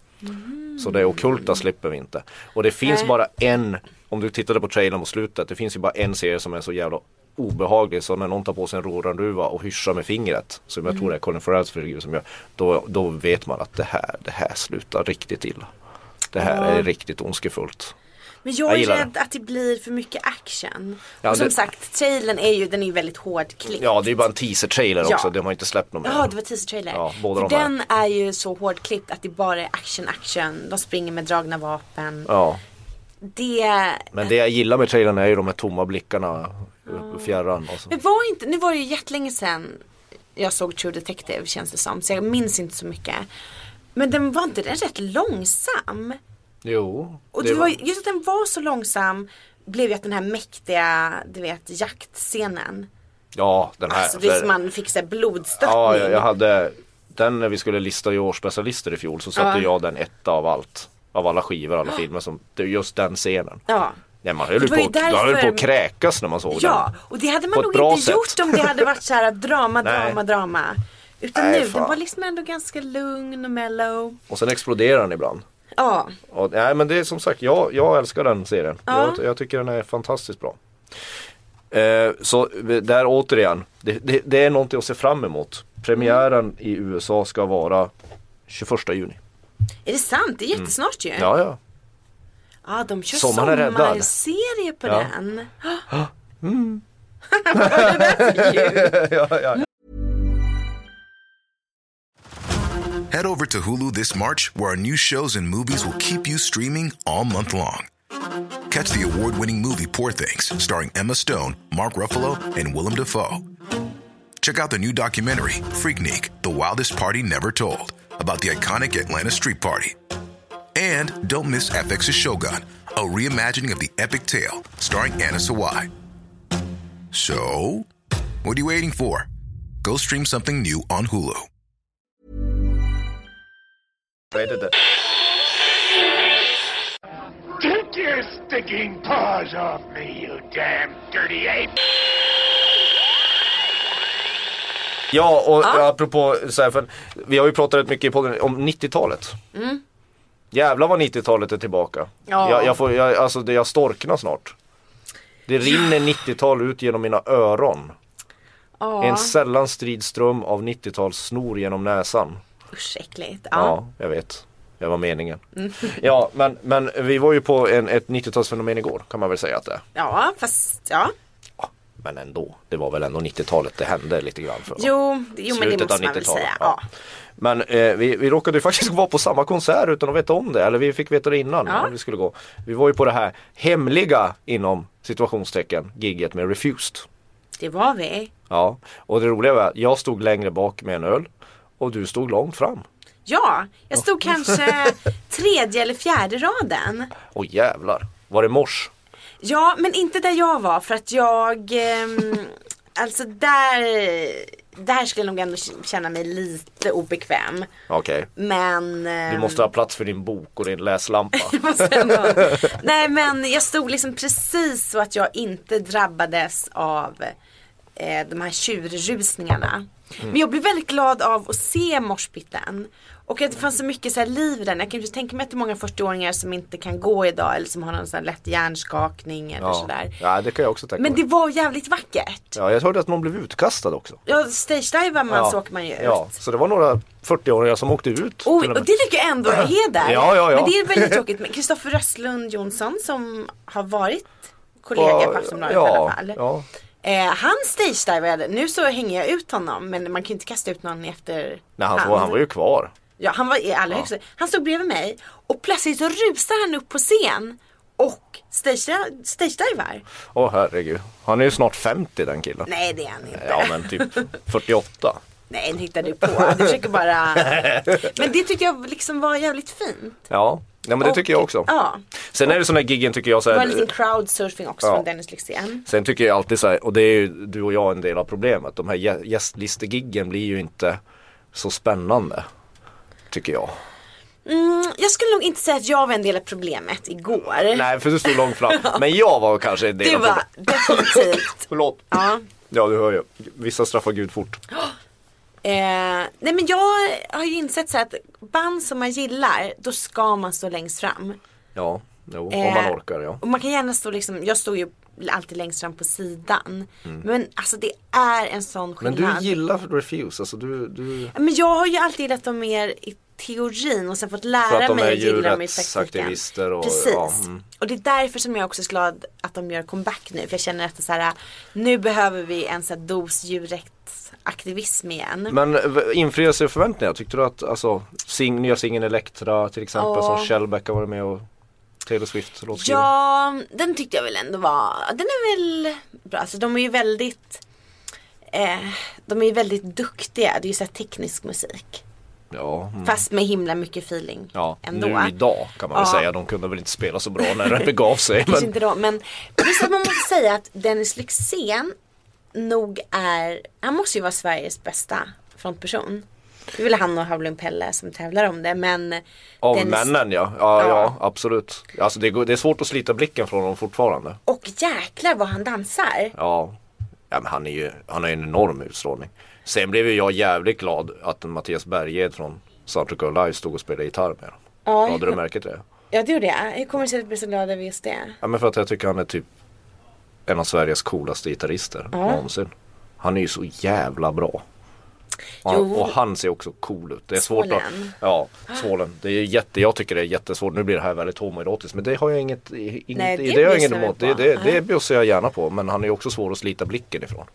[SPEAKER 2] Så det okulta slipper vi inte. Och det finns
[SPEAKER 3] Nej.
[SPEAKER 2] bara en, om du tittade på trailern på slutet, det finns ju bara en serie som är så jävla obehaglig så när någon tar på sig en råranduva och hyschar med fingret som jag tror det är Colin Farrells figur som gör då, då vet man att det här, det här slutar riktigt illa. Det här
[SPEAKER 3] Ja.
[SPEAKER 2] är riktigt ondskefullt.
[SPEAKER 3] Men jag
[SPEAKER 2] Jag
[SPEAKER 3] är rädd att det blir för mycket action.
[SPEAKER 2] Ja,
[SPEAKER 3] och som
[SPEAKER 2] det-
[SPEAKER 3] sagt, trailern är ju, den är ju väldigt hårdklippt.
[SPEAKER 2] Ja det är ju bara en teaser-trailer
[SPEAKER 3] Ja.
[SPEAKER 2] också, de har inte släppt någon mer.
[SPEAKER 3] Jaha, det var teaser-trailer.
[SPEAKER 2] Ja, båda
[SPEAKER 3] För
[SPEAKER 2] de
[SPEAKER 3] den är ju så hårdklippt att det bara är action, action. De springer med dragna vapen.
[SPEAKER 2] Ja.
[SPEAKER 3] Det...
[SPEAKER 2] Men det jag gillar med trailern är ju de här tomma blickarna i fjärran. Och så.
[SPEAKER 3] Men var inte, nu var det ju jättelänge sedan jag såg True Detective känns det som. Så jag minns inte så mycket. Men den var inte den rätt långsam?
[SPEAKER 2] Jo.
[SPEAKER 3] Och det var, just att den var så långsam blev ju att den här mäktiga, du vet, jaktscenen.
[SPEAKER 2] Ja, den här.
[SPEAKER 3] Alltså det är som man fick så här blodstöttning.
[SPEAKER 2] ja, jag, jag hade den när vi skulle lista i årsspecialister i fjol så satte
[SPEAKER 3] Ja.
[SPEAKER 2] jag den etta av allt. Av alla skivor, alla filmer som, just den scenen.
[SPEAKER 3] Ja.
[SPEAKER 2] Ja, man höll
[SPEAKER 3] Det
[SPEAKER 2] ju på,
[SPEAKER 3] ju
[SPEAKER 2] man höll
[SPEAKER 3] därför-
[SPEAKER 2] på att kräkas när man såg
[SPEAKER 3] Ja,
[SPEAKER 2] den.
[SPEAKER 3] och det hade man nog inte
[SPEAKER 2] sätt.
[SPEAKER 3] gjort om det hade varit så här drama,
[SPEAKER 2] Nej.
[SPEAKER 3] drama, drama. Utan
[SPEAKER 2] Nej,
[SPEAKER 3] nu, den
[SPEAKER 2] fan.
[SPEAKER 3] var liksom ändå ganska lugn och mellow.
[SPEAKER 2] Och sen exploderar den ibland.
[SPEAKER 3] Ja,
[SPEAKER 2] Och, nej men det är som sagt, jag, jag älskar den serien.
[SPEAKER 3] Ja.
[SPEAKER 2] Jag, jag tycker den är fantastiskt bra. Eh, så där återigen, det, det, det är någonting att se fram emot. Premiären i USA ska vara 21 juni.
[SPEAKER 3] Är det sant? Det är jättesnart ju.
[SPEAKER 2] Mm. Ja, ja.
[SPEAKER 3] Ja, de kör
[SPEAKER 2] Sommaren är räddad.
[SPEAKER 3] sommarserie på
[SPEAKER 2] Ja.
[SPEAKER 3] den. Mm. Vad är det där för ljud?
[SPEAKER 2] ja, ja.
[SPEAKER 4] Head over to Hulu this March, where our new shows and movies will keep you streaming all month long. Catch the award winning movie Poor Things, starring Emma Stone, Mark Ruffalo, and Willem Dafoe. Check out the new documentary, Freaknik The Wildest Party Never Told, about the iconic Atlanta Street Party. And don't miss FX's Shogun, a reimagining of the epic tale, starring Anna Sawai. So, what are you waiting for? Go stream something new on Hulu.
[SPEAKER 5] Take your stinking paws off me, you damn dirty ape!
[SPEAKER 2] Ja, och apropå så här, för vi har ju pratat rätt mycket i podden om 90-talet. Jävlar vad 90-talet är tillbaka.
[SPEAKER 3] Ja.
[SPEAKER 2] Jag, jag, får, jag, alltså, jag storknar snart. Det rinner 90-tal ut genom mina öron.
[SPEAKER 3] Ja,
[SPEAKER 2] En sällan strid ström av 90-tals snor genom näsan.
[SPEAKER 3] usch äckligt.
[SPEAKER 2] Ja,
[SPEAKER 3] Ja.
[SPEAKER 2] jag vet. Det var meningen. Ja, men, men vi var ju på en, ett 90-talsfenomen igår kan man väl säga att det är.
[SPEAKER 3] ja, fast ja.
[SPEAKER 2] Men ändå. Det var väl ändå 90-talet det hände lite grann för.
[SPEAKER 3] Jo, jo men det måste man väl
[SPEAKER 2] 90-talet,
[SPEAKER 3] säga.
[SPEAKER 2] ja. Men eh, vi, vi råkade ju faktiskt vara på samma konsert utan att veta om det. Eller vi fick veta det innan
[SPEAKER 3] Ja.
[SPEAKER 2] vi skulle gå. Vi var ju på det här hemliga inom situationstecken gigget med Refused.
[SPEAKER 3] Det var vi.
[SPEAKER 2] Ja, och det roliga var att jag stod längre bak med en öl och du stod långt fram.
[SPEAKER 3] Ja, jag stod kanske tredje eller fjärde raden.
[SPEAKER 2] Och jävlar, var det mors?
[SPEAKER 3] Ja, men inte där jag var för att jag ehm, Alltså där Där skulle jag nog ändå känna mig lite obekväm.
[SPEAKER 2] Okej,
[SPEAKER 3] Men ehm,
[SPEAKER 2] du måste ha plats för din bok och din läslampa.
[SPEAKER 3] måste ändå- Nej men jag stod liksom precis så att jag inte drabbades av eh, de här tjurrusningarna. Men jag blev väldigt glad av att se morspitten. Och att det fanns så mycket så här liv i den. Jag kan ju tänka mig att det är många 40-åringar som inte kan gå idag eller som har någon sån lätt hjärnskakning eller
[SPEAKER 2] Ja.
[SPEAKER 3] sådär.
[SPEAKER 2] ja, det kan jag också tänka
[SPEAKER 3] Men
[SPEAKER 2] mig.
[SPEAKER 3] det var jävligt vackert.
[SPEAKER 2] Ja, jag hörde att någon blev utkastad också.
[SPEAKER 3] Ja, stage-divar man
[SPEAKER 2] ja.
[SPEAKER 3] så åker man ju ut.
[SPEAKER 2] Ja, så det var några 40-åringar som åkte ut. Till och
[SPEAKER 3] det tycker jag ändå är heder.
[SPEAKER 2] Ja, ja, ja.
[SPEAKER 3] Men det är väldigt tråkigt med Kristoffer Röstlund Jonsson som har varit kollega på Aftonbladet
[SPEAKER 2] ja,
[SPEAKER 3] i alla fall.
[SPEAKER 2] ja.
[SPEAKER 3] Eh, han stagedivade, nu så hänger jag ut honom men man kan ju inte kasta ut någon efter
[SPEAKER 2] Nej, han, var, han var ju kvar.
[SPEAKER 3] Ja, han var i allra högsta. Han stod bredvid mig och plötsligt så rusar han upp på scen och stage- stagedivar.
[SPEAKER 2] Åh herregud. Han är ju snart 50 den killen.
[SPEAKER 3] Nej det är han inte.
[SPEAKER 2] Ja men typ 48.
[SPEAKER 3] Nej nu hittar du på. Du försöker bara. Men det tyckte jag liksom var jävligt fint.
[SPEAKER 2] Ja, ja men det
[SPEAKER 3] Och-
[SPEAKER 2] tycker jag också.
[SPEAKER 3] Ja.
[SPEAKER 2] Sen är det sådana här giggen tycker jag så
[SPEAKER 3] Det var en liten
[SPEAKER 2] här,
[SPEAKER 3] crowdsurfing också
[SPEAKER 2] Ja.
[SPEAKER 3] från Dennis Lyxzén.
[SPEAKER 2] Sen tycker jag alltid så här, och det är ju du och jag en del av problemet. De här gä- gästlistegiggen blir ju inte så spännande. Tycker jag.
[SPEAKER 3] Mm, jag skulle nog inte säga att jag var en del av problemet igår.
[SPEAKER 2] Nej för du stod långt fram. Men jag var kanske en del
[SPEAKER 3] det
[SPEAKER 2] av
[SPEAKER 3] var
[SPEAKER 2] problemet.
[SPEAKER 3] definitivt.
[SPEAKER 2] Förlåt.
[SPEAKER 3] Ja.
[SPEAKER 2] Ja du hör ju. Vissa straffar Gud fort.
[SPEAKER 3] Eh, nej men jag har ju insett så att band som man gillar, då ska man stå längst fram.
[SPEAKER 2] Ja, jo, om man
[SPEAKER 3] Eh,
[SPEAKER 2] orkar ja.
[SPEAKER 3] Och man kan gärna stå liksom, jag står ju alltid längst fram på sidan. Men alltså det är en sån
[SPEAKER 2] Mm. Men
[SPEAKER 3] skillnad.
[SPEAKER 2] du gillar Refuse, alltså du, du
[SPEAKER 3] Men jag har ju alltid gillat dem mer i teorin och sen fått lära mig att gilla dem i praktiken.
[SPEAKER 2] och-
[SPEAKER 3] Precis.
[SPEAKER 2] ja, mm.
[SPEAKER 3] Och det är därför som jag också är så glad att de gör comeback nu. För jag känner att det så här, nu behöver vi en sån här dos djurrättsaktivism igen.
[SPEAKER 2] Men v- infriar sig förväntningar? Tyckte du att alltså, sing, nya singeln Elektra till exempel
[SPEAKER 3] Ja.
[SPEAKER 2] som Shellback har varit med och Taylor Swift låtskrivare?
[SPEAKER 3] Ja, den tyckte jag väl ändå var, den är väl bra. Alltså de är ju väldigt eh, De är ju väldigt duktiga, det är ju så här teknisk musik.
[SPEAKER 2] Ja, mm.
[SPEAKER 3] Fast med himla mycket feeling
[SPEAKER 2] ja.
[SPEAKER 3] ändå.
[SPEAKER 2] nu idag kan man väl
[SPEAKER 3] Ja.
[SPEAKER 2] säga. De kunde väl inte spela så bra när det begav sig. Men,
[SPEAKER 3] inte då, men just att man måste säga att Dennis Lyxzén nog är, han måste ju vara Sveriges bästa frontperson. Det är väl han och Howlin' Pelle som tävlar om det men
[SPEAKER 2] av
[SPEAKER 3] Dennis-
[SPEAKER 2] männen ja. Ja, ja.
[SPEAKER 3] Ja.
[SPEAKER 2] absolut. Alltså det, det är svårt att slita blicken från dem fortfarande.
[SPEAKER 3] Och jäklar vad han dansar.
[SPEAKER 2] Ja, ja men han är ju han har ju en enorm utstrålning. Sen blev ju jag jävligt glad att Mattias Berghed från Soundtrack of Life stod och spelade gitarr med dem.
[SPEAKER 3] Ja.
[SPEAKER 2] Hade du märkt det?
[SPEAKER 3] Ja det gjorde jag. Hur kommer det sig att du blir så glad över just det?
[SPEAKER 2] Ja men för att jag tycker han är typ en av Sveriges coolaste gitarrister någonsin. Han är ju så jävla bra. Och han, och han ser också cool ut. Det är svårt att,
[SPEAKER 3] Svålen.
[SPEAKER 2] Ja, svålen. Det är jätte, jag tycker det är jättesvårt. Nu blir det här väldigt homoerotiskt men det har jag inget, inget
[SPEAKER 3] Nej, det
[SPEAKER 2] det, har jag inget emot. Det, det, det bjussar jag gärna på men han är också svår att slita blicken ifrån.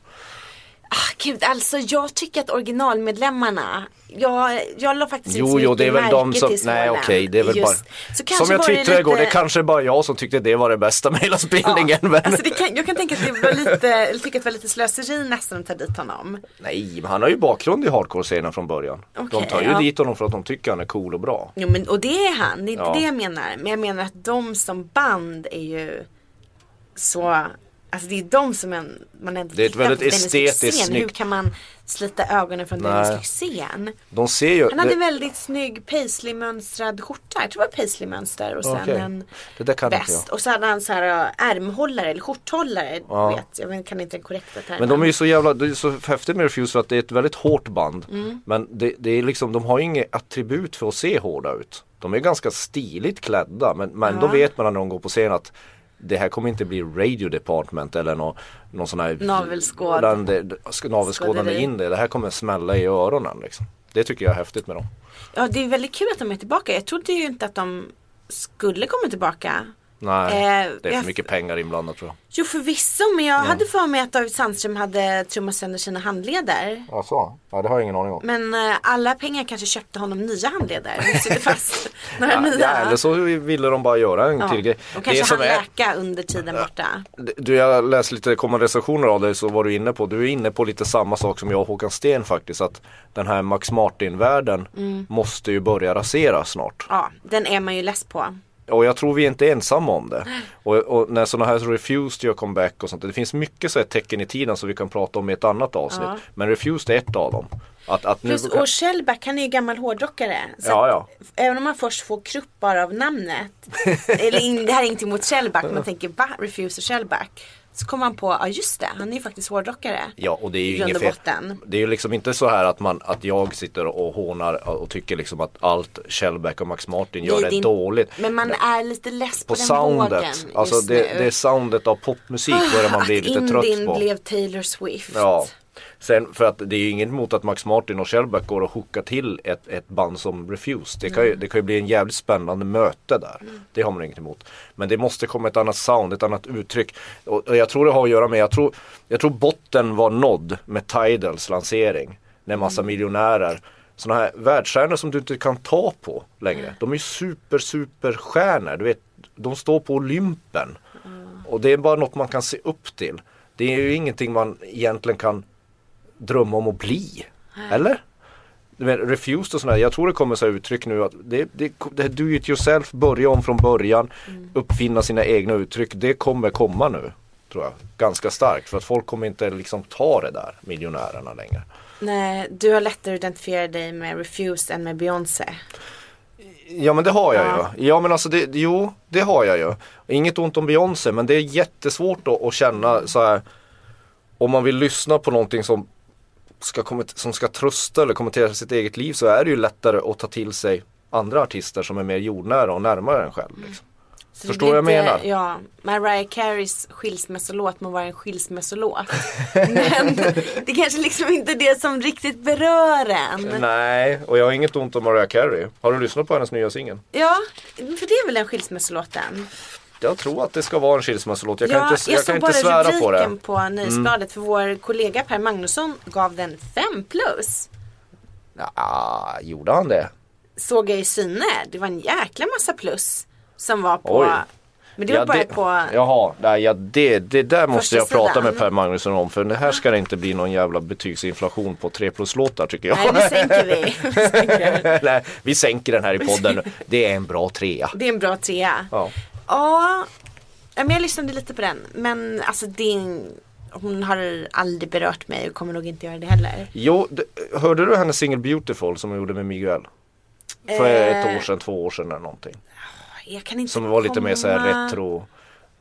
[SPEAKER 3] Gud, alltså jag tycker att originalmedlemmarna jag, jag la faktiskt
[SPEAKER 2] Jo,
[SPEAKER 3] inte så
[SPEAKER 2] jo, det är väl de som, nej okej, det är väl
[SPEAKER 3] Just.
[SPEAKER 2] bara, som jag twittrade igår, det
[SPEAKER 3] lite-
[SPEAKER 2] kanske bara jag som tyckte det var det bästa med hela spelningen. men...
[SPEAKER 3] Alltså det kan, jag kan tänka att det var lite, jag tycker att det var lite slöseri nästan att ta dit honom.
[SPEAKER 2] Nej, men han har ju bakgrund i hardcore-scenen från början. de
[SPEAKER 3] Okej,
[SPEAKER 2] tar ju
[SPEAKER 3] ja.
[SPEAKER 2] dit honom för att de tycker han är cool och bra.
[SPEAKER 3] Jo men och det är han, det är inte
[SPEAKER 2] Ja.
[SPEAKER 3] det jag menar. Men jag menar att de som band är ju så Alltså det är de som en, man ändå
[SPEAKER 2] Det är ett väldigt estetiskt
[SPEAKER 3] Lyxzén. Hur
[SPEAKER 2] snyggt-
[SPEAKER 3] kan man slita ögonen från
[SPEAKER 2] Nej.
[SPEAKER 3] Dennis Lyxzén?
[SPEAKER 2] De ser ju...
[SPEAKER 3] Han hade
[SPEAKER 2] det-
[SPEAKER 3] väldigt snygg paisley-mönstrad skjorta. Jag tror det var paisley-mönster och sen
[SPEAKER 2] Okej.
[SPEAKER 3] en väst. Och så hade han så här äh, ärmhållare eller skjorthållare.
[SPEAKER 2] Ja.
[SPEAKER 3] Vet, jag vet- kan inte den korrekta termen.
[SPEAKER 2] Men de är ju så jävla, det är så häftigt med Refuse för att det är ett väldigt hårt band.
[SPEAKER 3] Mm.
[SPEAKER 2] Men det, det är liksom, de har inget attribut för att se hårda ut. De är ganska stiligt klädda men, men då
[SPEAKER 3] Ja.
[SPEAKER 2] vet man när de går på scen att det här kommer inte bli Radio Department eller någon, någon sån här
[SPEAKER 3] Navelskåd.
[SPEAKER 2] Skådande, navelskådande
[SPEAKER 3] Skåderi.
[SPEAKER 2] in det. Det här kommer smälla i öronen liksom. Det tycker jag är häftigt med dem.
[SPEAKER 3] Ja det är väldigt kul att de är tillbaka. Jag trodde ju inte att de skulle komma tillbaka.
[SPEAKER 2] Nej,
[SPEAKER 3] Eh,
[SPEAKER 2] det är
[SPEAKER 3] jag-
[SPEAKER 2] för mycket pengar inblandat tror jag.
[SPEAKER 3] Jo förvisso men jag hade för mig att David Sandström hade trummat sönder sina handleder.
[SPEAKER 2] Ja, så. Ja, det har jag ingen aning om.
[SPEAKER 3] Men eh, alla pengar kanske köpte honom nya handleder. Fast några
[SPEAKER 2] Ja,
[SPEAKER 3] nya.
[SPEAKER 2] ja, eller så ville de bara göra en
[SPEAKER 3] Ja,
[SPEAKER 2] till grej.
[SPEAKER 3] De kanske
[SPEAKER 2] Det som
[SPEAKER 3] hann
[SPEAKER 2] är-
[SPEAKER 3] läka under tiden borta.
[SPEAKER 2] Du, jag läste lite kommande recensioner av dig så var du inne på, du är inne på lite samma sak som jag och Håkan Sten faktiskt. Att den här Max Martin-världen
[SPEAKER 3] Mm.
[SPEAKER 2] måste ju börja raseras snart.
[SPEAKER 3] Ja, den är man ju less på.
[SPEAKER 2] Och jag tror vi är inte ensamma om det. Och, och när sådana här Refused gör comeback och sånt, det finns mycket så här tecken i tiden som vi kan prata om i ett annat avsnitt.
[SPEAKER 3] Ja.
[SPEAKER 2] Men Refused är ett av dem. Att, att nu,
[SPEAKER 3] Plus, och Shellback han är ju gammal hårdrockare. Så
[SPEAKER 2] Ja,
[SPEAKER 3] att
[SPEAKER 2] ja.
[SPEAKER 3] Även om man först får krupp bara av namnet. eller in, det här är inte emot Shellback. Man tänker va? Refuse och Shellback. Så kommer man på, ja just det, han är ju faktiskt hårdrockare.
[SPEAKER 2] Ja och det är ju inget fel. Det är ju liksom inte så här att, man, att jag sitter och hånar och tycker liksom att allt Shellback och Max Martin gör
[SPEAKER 3] Nej, det är-
[SPEAKER 2] dåligt.
[SPEAKER 3] Men man är lite less på,
[SPEAKER 2] på
[SPEAKER 3] den
[SPEAKER 2] soundet.
[SPEAKER 3] vågen
[SPEAKER 2] Alltså
[SPEAKER 3] just
[SPEAKER 2] det,
[SPEAKER 3] nu.
[SPEAKER 2] det är soundet av popmusik börjar man bli
[SPEAKER 3] att
[SPEAKER 2] lite trött på.
[SPEAKER 3] blev Taylor Swift.
[SPEAKER 2] Ja. Sen för att det är ju inget emot att Max Martin och Shellback går och hookar till ett, ett band som Refused. Det kan, ju, det kan ju bli en jävligt spännande möte där. Det har man inget emot. Men det måste komma ett annat sound, ett annat uttryck. Och, och jag tror det har att göra med, jag tror, jag tror botten var nådd med Tidals lansering. När massa miljonärer sådana här världsstjärnor som du inte kan ta på längre. De är super super stjärnor. Du vet, de står på Olympen. Och det är bara något man kan se upp till. Det är ju ingenting man egentligen kan drömma om att bli. Eller? Refused och sådär, jag tror det kommer så uttryck nu att det, det, det do it yourself, börja om från början, uppfinna sina egna uttryck. Det kommer komma nu, tror jag. Ganska starkt, för att folk kommer inte liksom ta det där, miljonärerna längre.
[SPEAKER 3] Nej, du har lättare att identifiera dig med Refused än med Beyoncé.
[SPEAKER 2] Ja men det har jag
[SPEAKER 3] Ja.
[SPEAKER 2] ju. Ja men alltså det, jo det har jag ju. Inget ont om Beyoncé men det är jättesvårt att, att känna så här. Om man vill lyssna på någonting som ska, som ska trösta eller kommentera sitt eget liv så är det ju lättare att ta till sig andra artister som är mer jordnära och närmare en själv. Liksom.
[SPEAKER 3] Så
[SPEAKER 2] Förstår vad jag menar?
[SPEAKER 3] Ja, Mariah Careys skilsmässolåt må vara en skilsmässolåt. Men det kanske liksom inte är det som riktigt berör en.
[SPEAKER 2] Nej, och jag har inget ont om Mariah Carey. Har du lyssnat på hennes nya singel?
[SPEAKER 3] Ja, för det är väl den skilsmässolåten?
[SPEAKER 2] Jag tror att det ska vara en skilsmässolåt. Jag kan
[SPEAKER 3] ja,
[SPEAKER 2] inte, jag kan
[SPEAKER 3] såg
[SPEAKER 2] inte
[SPEAKER 3] bara
[SPEAKER 2] svära på det. Mm.
[SPEAKER 3] rubriken på Nöjesbladet för vår kollega Per Magnusson gav den 5 plus.
[SPEAKER 2] Ja, gjorde han det?
[SPEAKER 3] Såg jag i syne. Det var en jäkla massa plus som var på
[SPEAKER 2] Oj.
[SPEAKER 3] Men det var
[SPEAKER 2] Ja,
[SPEAKER 3] bara på
[SPEAKER 2] Jaha, nej, ja, det, det där måste jag prata
[SPEAKER 3] sidan.
[SPEAKER 2] med Per Magnusson om för det här ska det inte bli någon jävla betygsinflation på 3 plus låtar tycker jag.
[SPEAKER 3] Nej nu sänker vi. Vi sänker.
[SPEAKER 2] Nej, vi sänker den här i podden. Det är en bra trea.
[SPEAKER 3] Det är en bra trea.
[SPEAKER 2] Ja.
[SPEAKER 3] Ja, men jag lyssnade lite på den. Men alltså en, hon har aldrig berört mig och kommer nog inte göra det heller.
[SPEAKER 2] Jo, hörde du hennes singel Beautiful som hon gjorde med Miguel? För
[SPEAKER 3] Eh.
[SPEAKER 2] ett år sedan, två år sedan eller någonting.
[SPEAKER 3] Jag kan inte
[SPEAKER 2] Som var lite mer såhär
[SPEAKER 3] komma-
[SPEAKER 2] retro,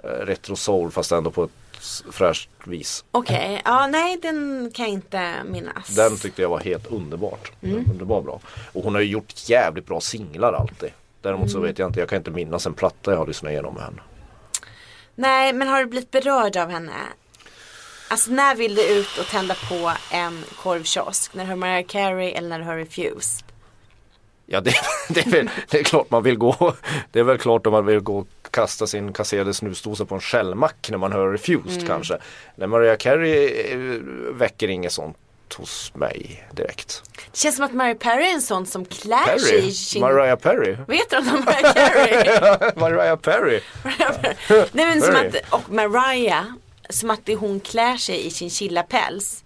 [SPEAKER 2] eh, retro soul fast ändå på ett s- fräscht vis.
[SPEAKER 3] Okej, ja nej den kan jag inte minnas.
[SPEAKER 2] Den tyckte jag var helt underbart.
[SPEAKER 3] Mm.
[SPEAKER 2] Underbar bra. Och hon har ju gjort jävligt bra singlar alltid. Däremot så
[SPEAKER 3] Mm.
[SPEAKER 2] vet jag inte, jag kan inte minnas en platta jag har lyssnat igenom med henne.
[SPEAKER 3] Nej men har du blivit berörd av henne? Alltså när vill du ut och tända på en korvkiosk? När du hör Mariah Carey eller när du hör Refused?
[SPEAKER 2] Ja det, det, är väl, det är klart man vill gå Det är väl klart om man vill gå och kasta sin kasserade snusdosa på en skällmack när man hör Refused
[SPEAKER 3] Mm.
[SPEAKER 2] kanske. När Mariah Carey eh, väcker inget sånt hos mig direkt.
[SPEAKER 3] Det känns som att Mary Perry är en sån som klär sig
[SPEAKER 2] Perry?
[SPEAKER 3] i sin...
[SPEAKER 2] Mariah Perry?
[SPEAKER 3] Heter hon då? Mariah Carey?
[SPEAKER 2] Mariah Perry?
[SPEAKER 3] Nej men som
[SPEAKER 2] Perry.
[SPEAKER 3] att, och Mariah, som att det hon klär sig i sin chilla-päls.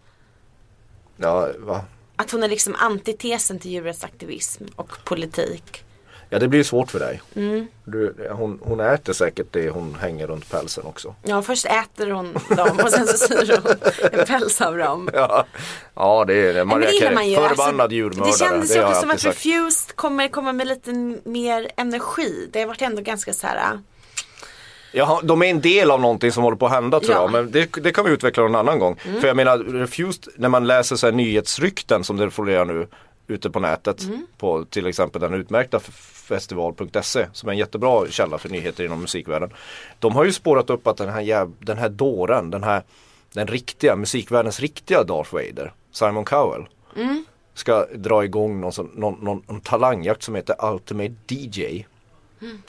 [SPEAKER 2] Ja, va?
[SPEAKER 3] Att hon är liksom antitesen till djurrättsaktivism och politik.
[SPEAKER 2] Ja det blir svårt för dig.
[SPEAKER 3] Mm.
[SPEAKER 2] Du, hon, hon äter säkert det hon hänger runt pälsen också.
[SPEAKER 3] Ja först äter hon dem och sen så syr hon en päls av dem.
[SPEAKER 2] Ja, ja det är det. Mariah
[SPEAKER 3] det man ju.
[SPEAKER 2] förbannad
[SPEAKER 3] Alltså,
[SPEAKER 2] djurmördare.
[SPEAKER 3] Det kändes
[SPEAKER 2] jag
[SPEAKER 3] också som att
[SPEAKER 2] sagt.
[SPEAKER 3] Refused kommer komma med lite mer energi. Det har varit ändå ganska så här. äh,
[SPEAKER 2] Jaha, de är en del av någonting som håller på att hända tror
[SPEAKER 3] Ja.
[SPEAKER 2] jag. Men det, det kan vi utveckla någon annan gång. För jag menar, Refused, när man läser så här nyhetsrykten som det florerar nu ute på nätet. På till exempel den utmärkta festival.se som är en jättebra källa för nyheter inom musikvärlden. De har ju spårat upp att den här, den här dåren, den här den riktiga, musikvärldens riktiga Darth Vader, Simon Cowell. Ska dra igång någon, någon, någon, någon talangjakt som heter Ultimate DJ.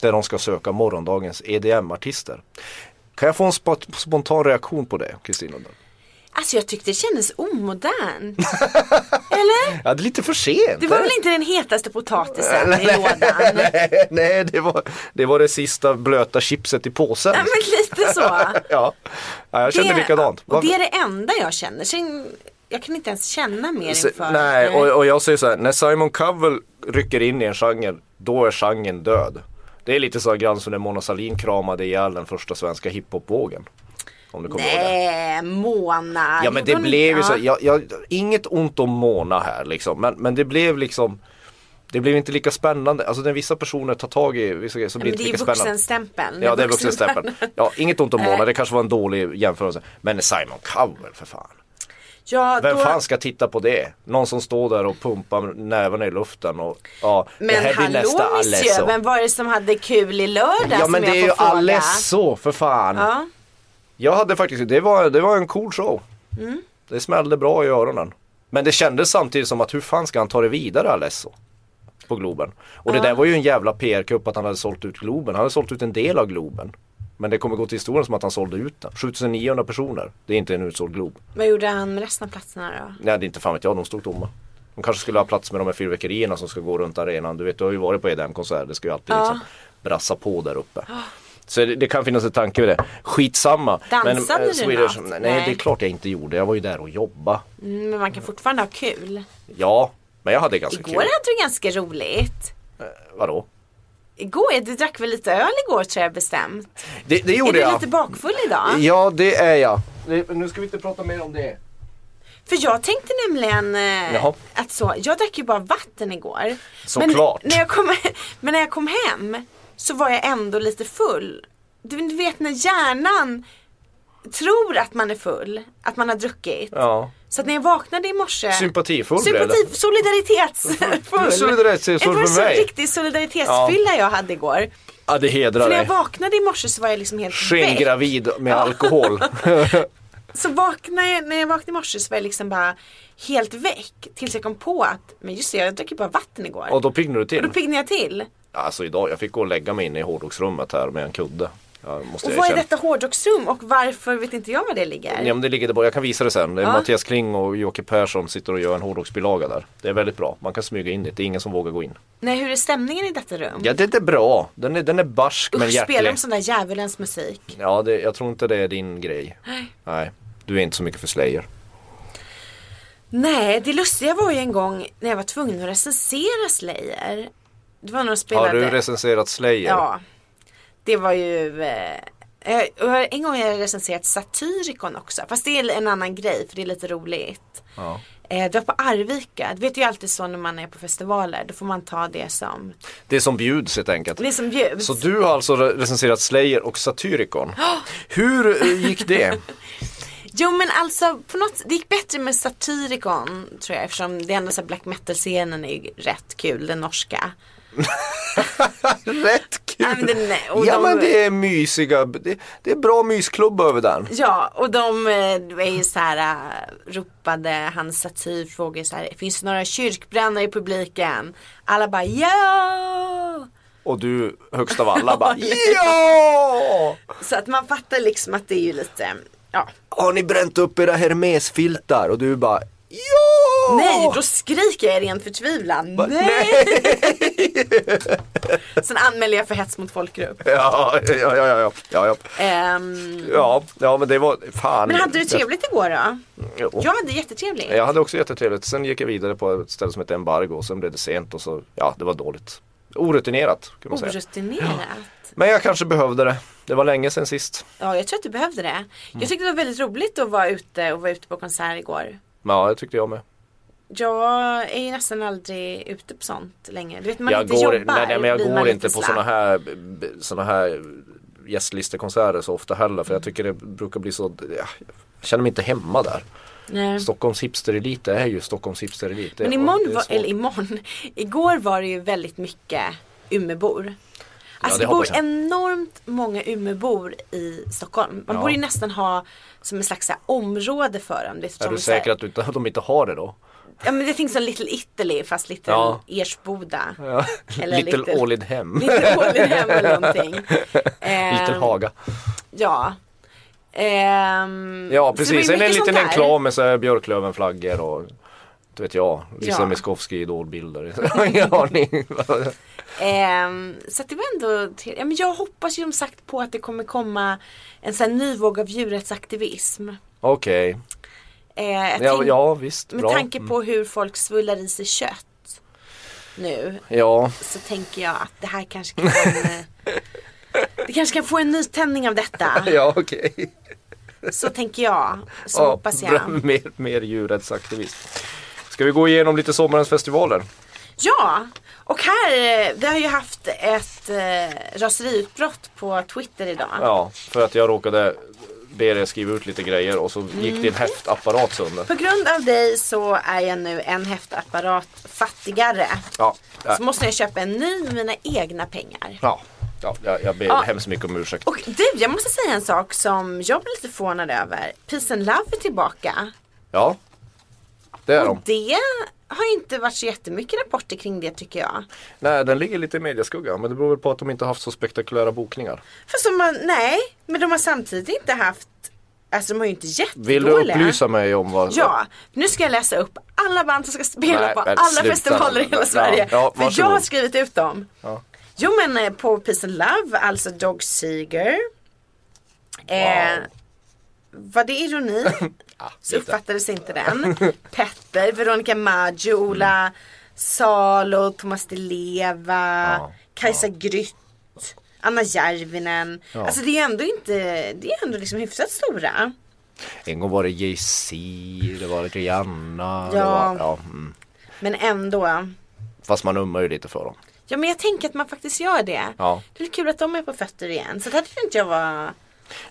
[SPEAKER 2] Där de ska söka morgondagens EDM-artister. Kan jag få en spo- spontan reaktion på det, Kristina?
[SPEAKER 3] Alltså jag tyckte det kändes omodernt. Eller?
[SPEAKER 2] Ja, det är lite för sent.
[SPEAKER 3] Det var väl inte den hetaste potatisen i lådan?
[SPEAKER 2] Nej, nej det, var, det var det sista blöta chipset i påsen.
[SPEAKER 3] Ja men lite så.
[SPEAKER 2] Ja, ja jag kände
[SPEAKER 3] Det-
[SPEAKER 2] likadant.
[SPEAKER 3] Och det är det enda jag känner. Sen, jag kan inte ens känna mer
[SPEAKER 2] Så-
[SPEAKER 3] inför.
[SPEAKER 2] Nej, och, och jag säger så här, när Simon Cowell rycker in i en genre, då är genren död. Det är lite så grann som när Mona Sahlin kramade ihjäl den första svenska hiphopvågen. Om du kommer det.
[SPEAKER 3] Nej, Mona.
[SPEAKER 2] Ja men det blev ju så,
[SPEAKER 3] ja.
[SPEAKER 2] jag, jag, inget ont om Mona här liksom. Men, men det blev liksom Det blev inte lika spännande. Alltså när vissa personer tar tag i vissa grejer så blir det
[SPEAKER 3] det
[SPEAKER 2] inte
[SPEAKER 3] är
[SPEAKER 2] lika spännande.
[SPEAKER 3] vuxenstämpeln.
[SPEAKER 2] Ja det är vuxenstämpeln. Ja inget ont om Mona, det kanske var en dålig jämförelse. Men Simon Cowell för fan.
[SPEAKER 3] Ja,
[SPEAKER 2] Vem
[SPEAKER 3] då,
[SPEAKER 2] fan ska titta på det? Någon som står där och pumpar näven i luften och ja, det
[SPEAKER 3] Men
[SPEAKER 2] här blir nästa
[SPEAKER 3] hallå monsieur,
[SPEAKER 2] Alesso.
[SPEAKER 3] vem var det som hade kul i lördags
[SPEAKER 2] Ja men det är ju
[SPEAKER 3] fråga?
[SPEAKER 2] Alesso för fan.
[SPEAKER 3] Ja.
[SPEAKER 2] Jag hade faktiskt, det var, det var en cool show.
[SPEAKER 3] Mm.
[SPEAKER 2] Det smällde bra i öronen. Men det kändes samtidigt som att hur fan ska han ta det vidare Alesso? På Globen. Och det där var ju en jävla PR-kupp att han hade sålt ut Globen. Han hade sålt ut en del av Globen. Men det kommer gå till historien som att han sålde ut den. 7900 personer. Det är inte en utsåld Glob.
[SPEAKER 3] Vad gjorde han med resten av platserna då?
[SPEAKER 2] Nej det är inte fan vet jag, de stod tomma. De kanske skulle ha plats med de här fyrverkerierna som ska gå runt arenan. Du vet du har ju varit på EDM-konsert. Det ska ju alltid
[SPEAKER 3] Ja.
[SPEAKER 2] liksom brassa på där uppe. Så det, det kan finnas en tanke med det. Skitsamma.
[SPEAKER 3] Dansade
[SPEAKER 2] eh,
[SPEAKER 3] du
[SPEAKER 2] Swedish,
[SPEAKER 3] något?
[SPEAKER 2] nej,
[SPEAKER 3] Nej.
[SPEAKER 2] det är klart jag inte gjorde. Jag var ju där och jobba.
[SPEAKER 3] Mm, men man kan fortfarande ha kul.
[SPEAKER 2] Ja, men jag hade ganska
[SPEAKER 3] Igår
[SPEAKER 2] kul.
[SPEAKER 3] hade du ganska roligt.
[SPEAKER 2] Vadå?
[SPEAKER 3] Igår, du drack väl lite öl igår tror jag bestämt.
[SPEAKER 2] Det, det
[SPEAKER 3] Är
[SPEAKER 2] gjorde
[SPEAKER 3] du
[SPEAKER 2] jag.
[SPEAKER 3] lite bakfull idag?
[SPEAKER 2] Ja, det är jag. Det, nu ska vi inte prata mer om det.
[SPEAKER 3] För jag tänkte nämligen eh, att så, jag drack ju bara vatten igår.
[SPEAKER 2] Såklart.
[SPEAKER 3] Men när, jag kom, men när jag kom hem så var jag ändå lite full. Du, vet när hjärnan tror att man är full, att man har druckit.
[SPEAKER 2] Ja.
[SPEAKER 3] Så att när jag vaknade i morse
[SPEAKER 2] Sympatifull
[SPEAKER 3] Sympati, solidaritetsfull.
[SPEAKER 2] Solidaritetsfull
[SPEAKER 3] Det var
[SPEAKER 2] för mig.
[SPEAKER 3] riktig solidaritetsfylla jag hade igår.
[SPEAKER 2] Ja, det hedrar
[SPEAKER 3] För när jag vaknade i morse så var jag liksom helt.
[SPEAKER 2] Skengravid med alkohol.
[SPEAKER 3] Så vaknade jag, när jag vaknade i morse så var jag liksom bara helt väck. Tills jag kom på att, men just det jag drack ju bara vatten igår.
[SPEAKER 2] och då piggnade du
[SPEAKER 3] och
[SPEAKER 2] till.
[SPEAKER 3] då piggnade jag till.
[SPEAKER 2] Alltså idag, jag fick gå och lägga mig inne i hårdrocksrummet här med en kudde. Måste
[SPEAKER 3] Och vad är detta hårdrocksrum och varför vet inte jag var det ligger?
[SPEAKER 2] Ja men det ligger där borta, jag kan visa det sen. Det är
[SPEAKER 3] Ja.
[SPEAKER 2] Mattias Kling och Jocke Persson sitter och gör en hårdrocksbilaga där. Det är väldigt bra, man kan smyga in dit, det är ingen som vågar gå in.
[SPEAKER 3] Nej hur är stämningen i detta rum?
[SPEAKER 2] Ja det är bra, den är, den är barsk men
[SPEAKER 3] Usch, spelar
[SPEAKER 2] hjärtlig.
[SPEAKER 3] de sån där djävulens musik?
[SPEAKER 2] Ja det, jag tror inte det är din grej.
[SPEAKER 3] Nej.
[SPEAKER 2] Nej, du är inte så mycket för Slayer.
[SPEAKER 3] Nej, det lustiga var ju en gång när jag var tvungen att recensera Slayer. Det var de spelade.
[SPEAKER 2] Har du recenserat Slayer?
[SPEAKER 3] Ja. Det var ju eh, En gång har jag recenserat Satyricon också. Fast det är en annan grej för det är lite roligt.
[SPEAKER 2] Ja.
[SPEAKER 3] Eh, det var på Arvika. Det vet ju alltid så när man är på festivaler. Då får man ta det som
[SPEAKER 2] Det som bjuds helt enkelt.
[SPEAKER 3] det som bjuds.
[SPEAKER 2] Så du har alltså re- recenserat Slayer och Satyricon. Hur eh, gick det?
[SPEAKER 3] Jo men alltså på något det gick bättre med Satyricon tror jag eftersom det ändå så black metal-scenen är ju rätt kul, den norska.
[SPEAKER 2] Rätt kul!
[SPEAKER 3] Ja, men är- och
[SPEAKER 2] ja
[SPEAKER 3] de-
[SPEAKER 2] men det är mysiga, det, det är bra mysklubb över den.
[SPEAKER 3] Ja och de eh, är ju så här äh, ropade hans frågade så här finns det några kyrkbrännare i publiken? Alla bara ja!
[SPEAKER 2] Och du högst av alla bara ja!
[SPEAKER 3] Så att man fattar liksom att det är ju lite ja.
[SPEAKER 2] Har ni bränt upp era Hermes-filtar? Och du bara ja!
[SPEAKER 3] Nej, då skriker jag i ren förtvivlan. Nej! Sen anmäler jag för hets mot folkgrupp.
[SPEAKER 2] Ja, ja, ja, ja, ja, ja.
[SPEAKER 3] Ehm,
[SPEAKER 2] ja, ja men det var fan.
[SPEAKER 3] men hade du trevligt igår då?
[SPEAKER 2] Jo.
[SPEAKER 3] Jag hade jättetrevligt.
[SPEAKER 2] Jag hade också jättetrevligt. Sen gick jag vidare på ett ställe som heter Embargo och sen blev det sent och så, ja det var dåligt. Orutinerat kan man säga.
[SPEAKER 3] Orutinerat.
[SPEAKER 2] Men jag kanske behövde det. Det var länge sedan sist.
[SPEAKER 3] Ja, jag tror att du behövde det.
[SPEAKER 2] Mm.
[SPEAKER 3] Jag tyckte det var väldigt roligt att vara ute och vara ute på konsert igår.
[SPEAKER 2] Ja, det tyckte jag med.
[SPEAKER 3] Jag är ju nästan aldrig ute på sånt längre. Du vet man
[SPEAKER 2] jag
[SPEAKER 3] inte
[SPEAKER 2] går,
[SPEAKER 3] jobbar.
[SPEAKER 2] nej, men jag går inte på sådana här, såna här gästlistekonserter så ofta heller. För jag tycker det brukar bli så, ja, jag känner mig inte hemma där.
[SPEAKER 3] Nej.
[SPEAKER 2] Stockholms hipsterelit är ju Stockholms hipsterelit.
[SPEAKER 3] Men imorgon var, eller imorgon, igår var det ju väldigt mycket Umebor. Alltså
[SPEAKER 2] det
[SPEAKER 3] det, bor
[SPEAKER 2] jag.
[SPEAKER 3] enormt många Umebor i Stockholm. Man
[SPEAKER 2] Ja.
[SPEAKER 3] borde ju nästan ha som en slags område för dem. Det är
[SPEAKER 2] Är du säker att, du inte, att de inte har det då?
[SPEAKER 3] Ja men det finns som Little Italy fast Little
[SPEAKER 2] Ja.
[SPEAKER 3] Ersboda.
[SPEAKER 2] Ja.
[SPEAKER 3] Eller
[SPEAKER 2] Little
[SPEAKER 3] Little-
[SPEAKER 2] Ålidhem.
[SPEAKER 3] Little Ålidhem eller någonting.
[SPEAKER 2] Little
[SPEAKER 3] Ehm,
[SPEAKER 2] Haga.
[SPEAKER 3] Ja. Ehm,
[SPEAKER 2] Ja precis, en liten enklav med så här björklövenflaggor och inte vet jag, Lisa
[SPEAKER 3] Ja.
[SPEAKER 2] Miskovsky idolbilder. Ingen aning.
[SPEAKER 3] Ehm, så att det var ändå till, ja, men Jag hoppas ju som sagt på att det kommer komma en sån här ny våg av djurrättsaktivism.
[SPEAKER 2] Okej,
[SPEAKER 3] Eh,
[SPEAKER 2] ja, ja visst.
[SPEAKER 3] med
[SPEAKER 2] Bra.
[SPEAKER 3] tanke på hur folk svullar i sig kött nu
[SPEAKER 2] Ja,
[SPEAKER 3] så tänker jag att det här kanske kan eh, Det kanske kan få en nytändning av detta.
[SPEAKER 2] ja okej.
[SPEAKER 3] Så tänker jag. Så
[SPEAKER 2] Ja,
[SPEAKER 3] hoppas
[SPEAKER 2] bra.
[SPEAKER 3] jag.
[SPEAKER 2] Mer, mer djurrättsaktivist. Ska vi gå igenom lite sommarens festivaler?
[SPEAKER 3] Ja, och här, eh, vi har ju haft ett eh, raseriutbrott på Twitter idag.
[SPEAKER 2] Ja, för att jag råkade be er skriva ut lite grejer och så gick
[SPEAKER 3] Mm.
[SPEAKER 2] din häftapparat sönder.
[SPEAKER 3] På grund av dig så är jag nu en häftapparat fattigare.
[SPEAKER 2] Ja,
[SPEAKER 3] Så måste jag köpa en ny med mina egna pengar.
[SPEAKER 2] ja, ja jag, jag ber
[SPEAKER 3] Ja.
[SPEAKER 2] hemskt mycket om ursäkt.
[SPEAKER 3] Och du, jag måste säga en sak som jag blir lite förvånad över. Peace and Love är tillbaka.
[SPEAKER 2] Ja, det är de.
[SPEAKER 3] Och det har inte varit så jättemycket rapporter kring det tycker jag.
[SPEAKER 2] Nej, den ligger lite i mediaskugga men det beror väl på att de inte haft så spektakulära bokningar.
[SPEAKER 3] För som man, nej, men de har samtidigt inte haft, alltså de har ju inte jättedåliga.
[SPEAKER 2] Vill du upplysa mig om vad?
[SPEAKER 3] Ja, nu ska jag läsa upp alla band som ska spela
[SPEAKER 2] Nej,
[SPEAKER 3] på alla
[SPEAKER 2] sluta.
[SPEAKER 3] festivaler i hela
[SPEAKER 2] Ja,
[SPEAKER 3] Sverige.
[SPEAKER 2] ja,
[SPEAKER 3] för
[SPEAKER 2] varsågod.
[SPEAKER 3] jag har skrivit ut dem.
[SPEAKER 2] Ja.
[SPEAKER 3] Jo men eh, på Peace and Love, alltså Dog Seeger. Eh, var det ironi? så
[SPEAKER 2] lite.
[SPEAKER 3] uppfattades inte den. Petter, Veronica Maggio, Ola Salo, Thomas Di Leva,
[SPEAKER 2] Ja,
[SPEAKER 3] Kajsa Grytt. Anna Järvinen.
[SPEAKER 2] Ja.
[SPEAKER 3] Alltså det är ändå inte, det är ändå liksom hyfsat stora.
[SPEAKER 2] En gång var det JC, det var Rihanna. Det
[SPEAKER 3] Ja.
[SPEAKER 2] var, ja mm.
[SPEAKER 3] Men ändå.
[SPEAKER 2] Fast man ummar ju lite för dem.
[SPEAKER 3] Ja men jag tänker att man faktiskt gör det.
[SPEAKER 2] Ja.
[SPEAKER 3] Det är kul att de är på fötter igen. Så det tyckte inte jag var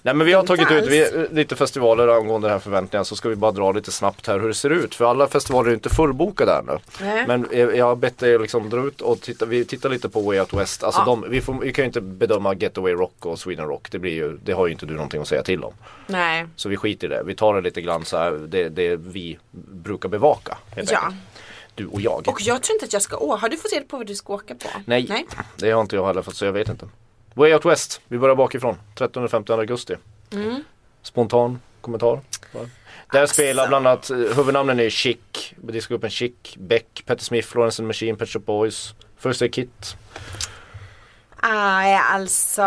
[SPEAKER 2] Nej men vi har tagit ut vi, lite festivaler angående den här förväntningen så ska vi bara dra lite snabbt här hur det ser ut. För alla festivaler är inte fullbokade ännu.
[SPEAKER 3] Nej.
[SPEAKER 2] Men eh, jag har bett dig liksom dra ut och titta, vi tittar lite på Way Out West. Alltså
[SPEAKER 3] Ja.
[SPEAKER 2] de, vi, får, vi kan ju inte bedöma Getaway Rock och Sweden Rock. Det, blir ju, det har ju inte du någonting att säga till om.
[SPEAKER 3] Nej.
[SPEAKER 2] Så vi skiter i det. Vi tar det lite grann så här, det, det vi brukar bevaka.
[SPEAKER 3] Ja.
[SPEAKER 2] enkelt. Du och jag.
[SPEAKER 3] Och jag tror inte att jag ska åka. Har du fått reda på vad du ska åka på?
[SPEAKER 2] Nej,
[SPEAKER 3] Nej.
[SPEAKER 2] det har inte jag heller fått så jag vet inte. Way Out West, vi börjar bakifrån. 13-15 augusti.
[SPEAKER 3] Mm.
[SPEAKER 2] Spontan kommentar? Där spelar bland annat, eh, huvudnamnen är Chic, discogruppen Chic, Beck, Petter Smith, Florence and Machine, Pet Shop Boys, First Aid Kit.
[SPEAKER 3] Nej, alltså.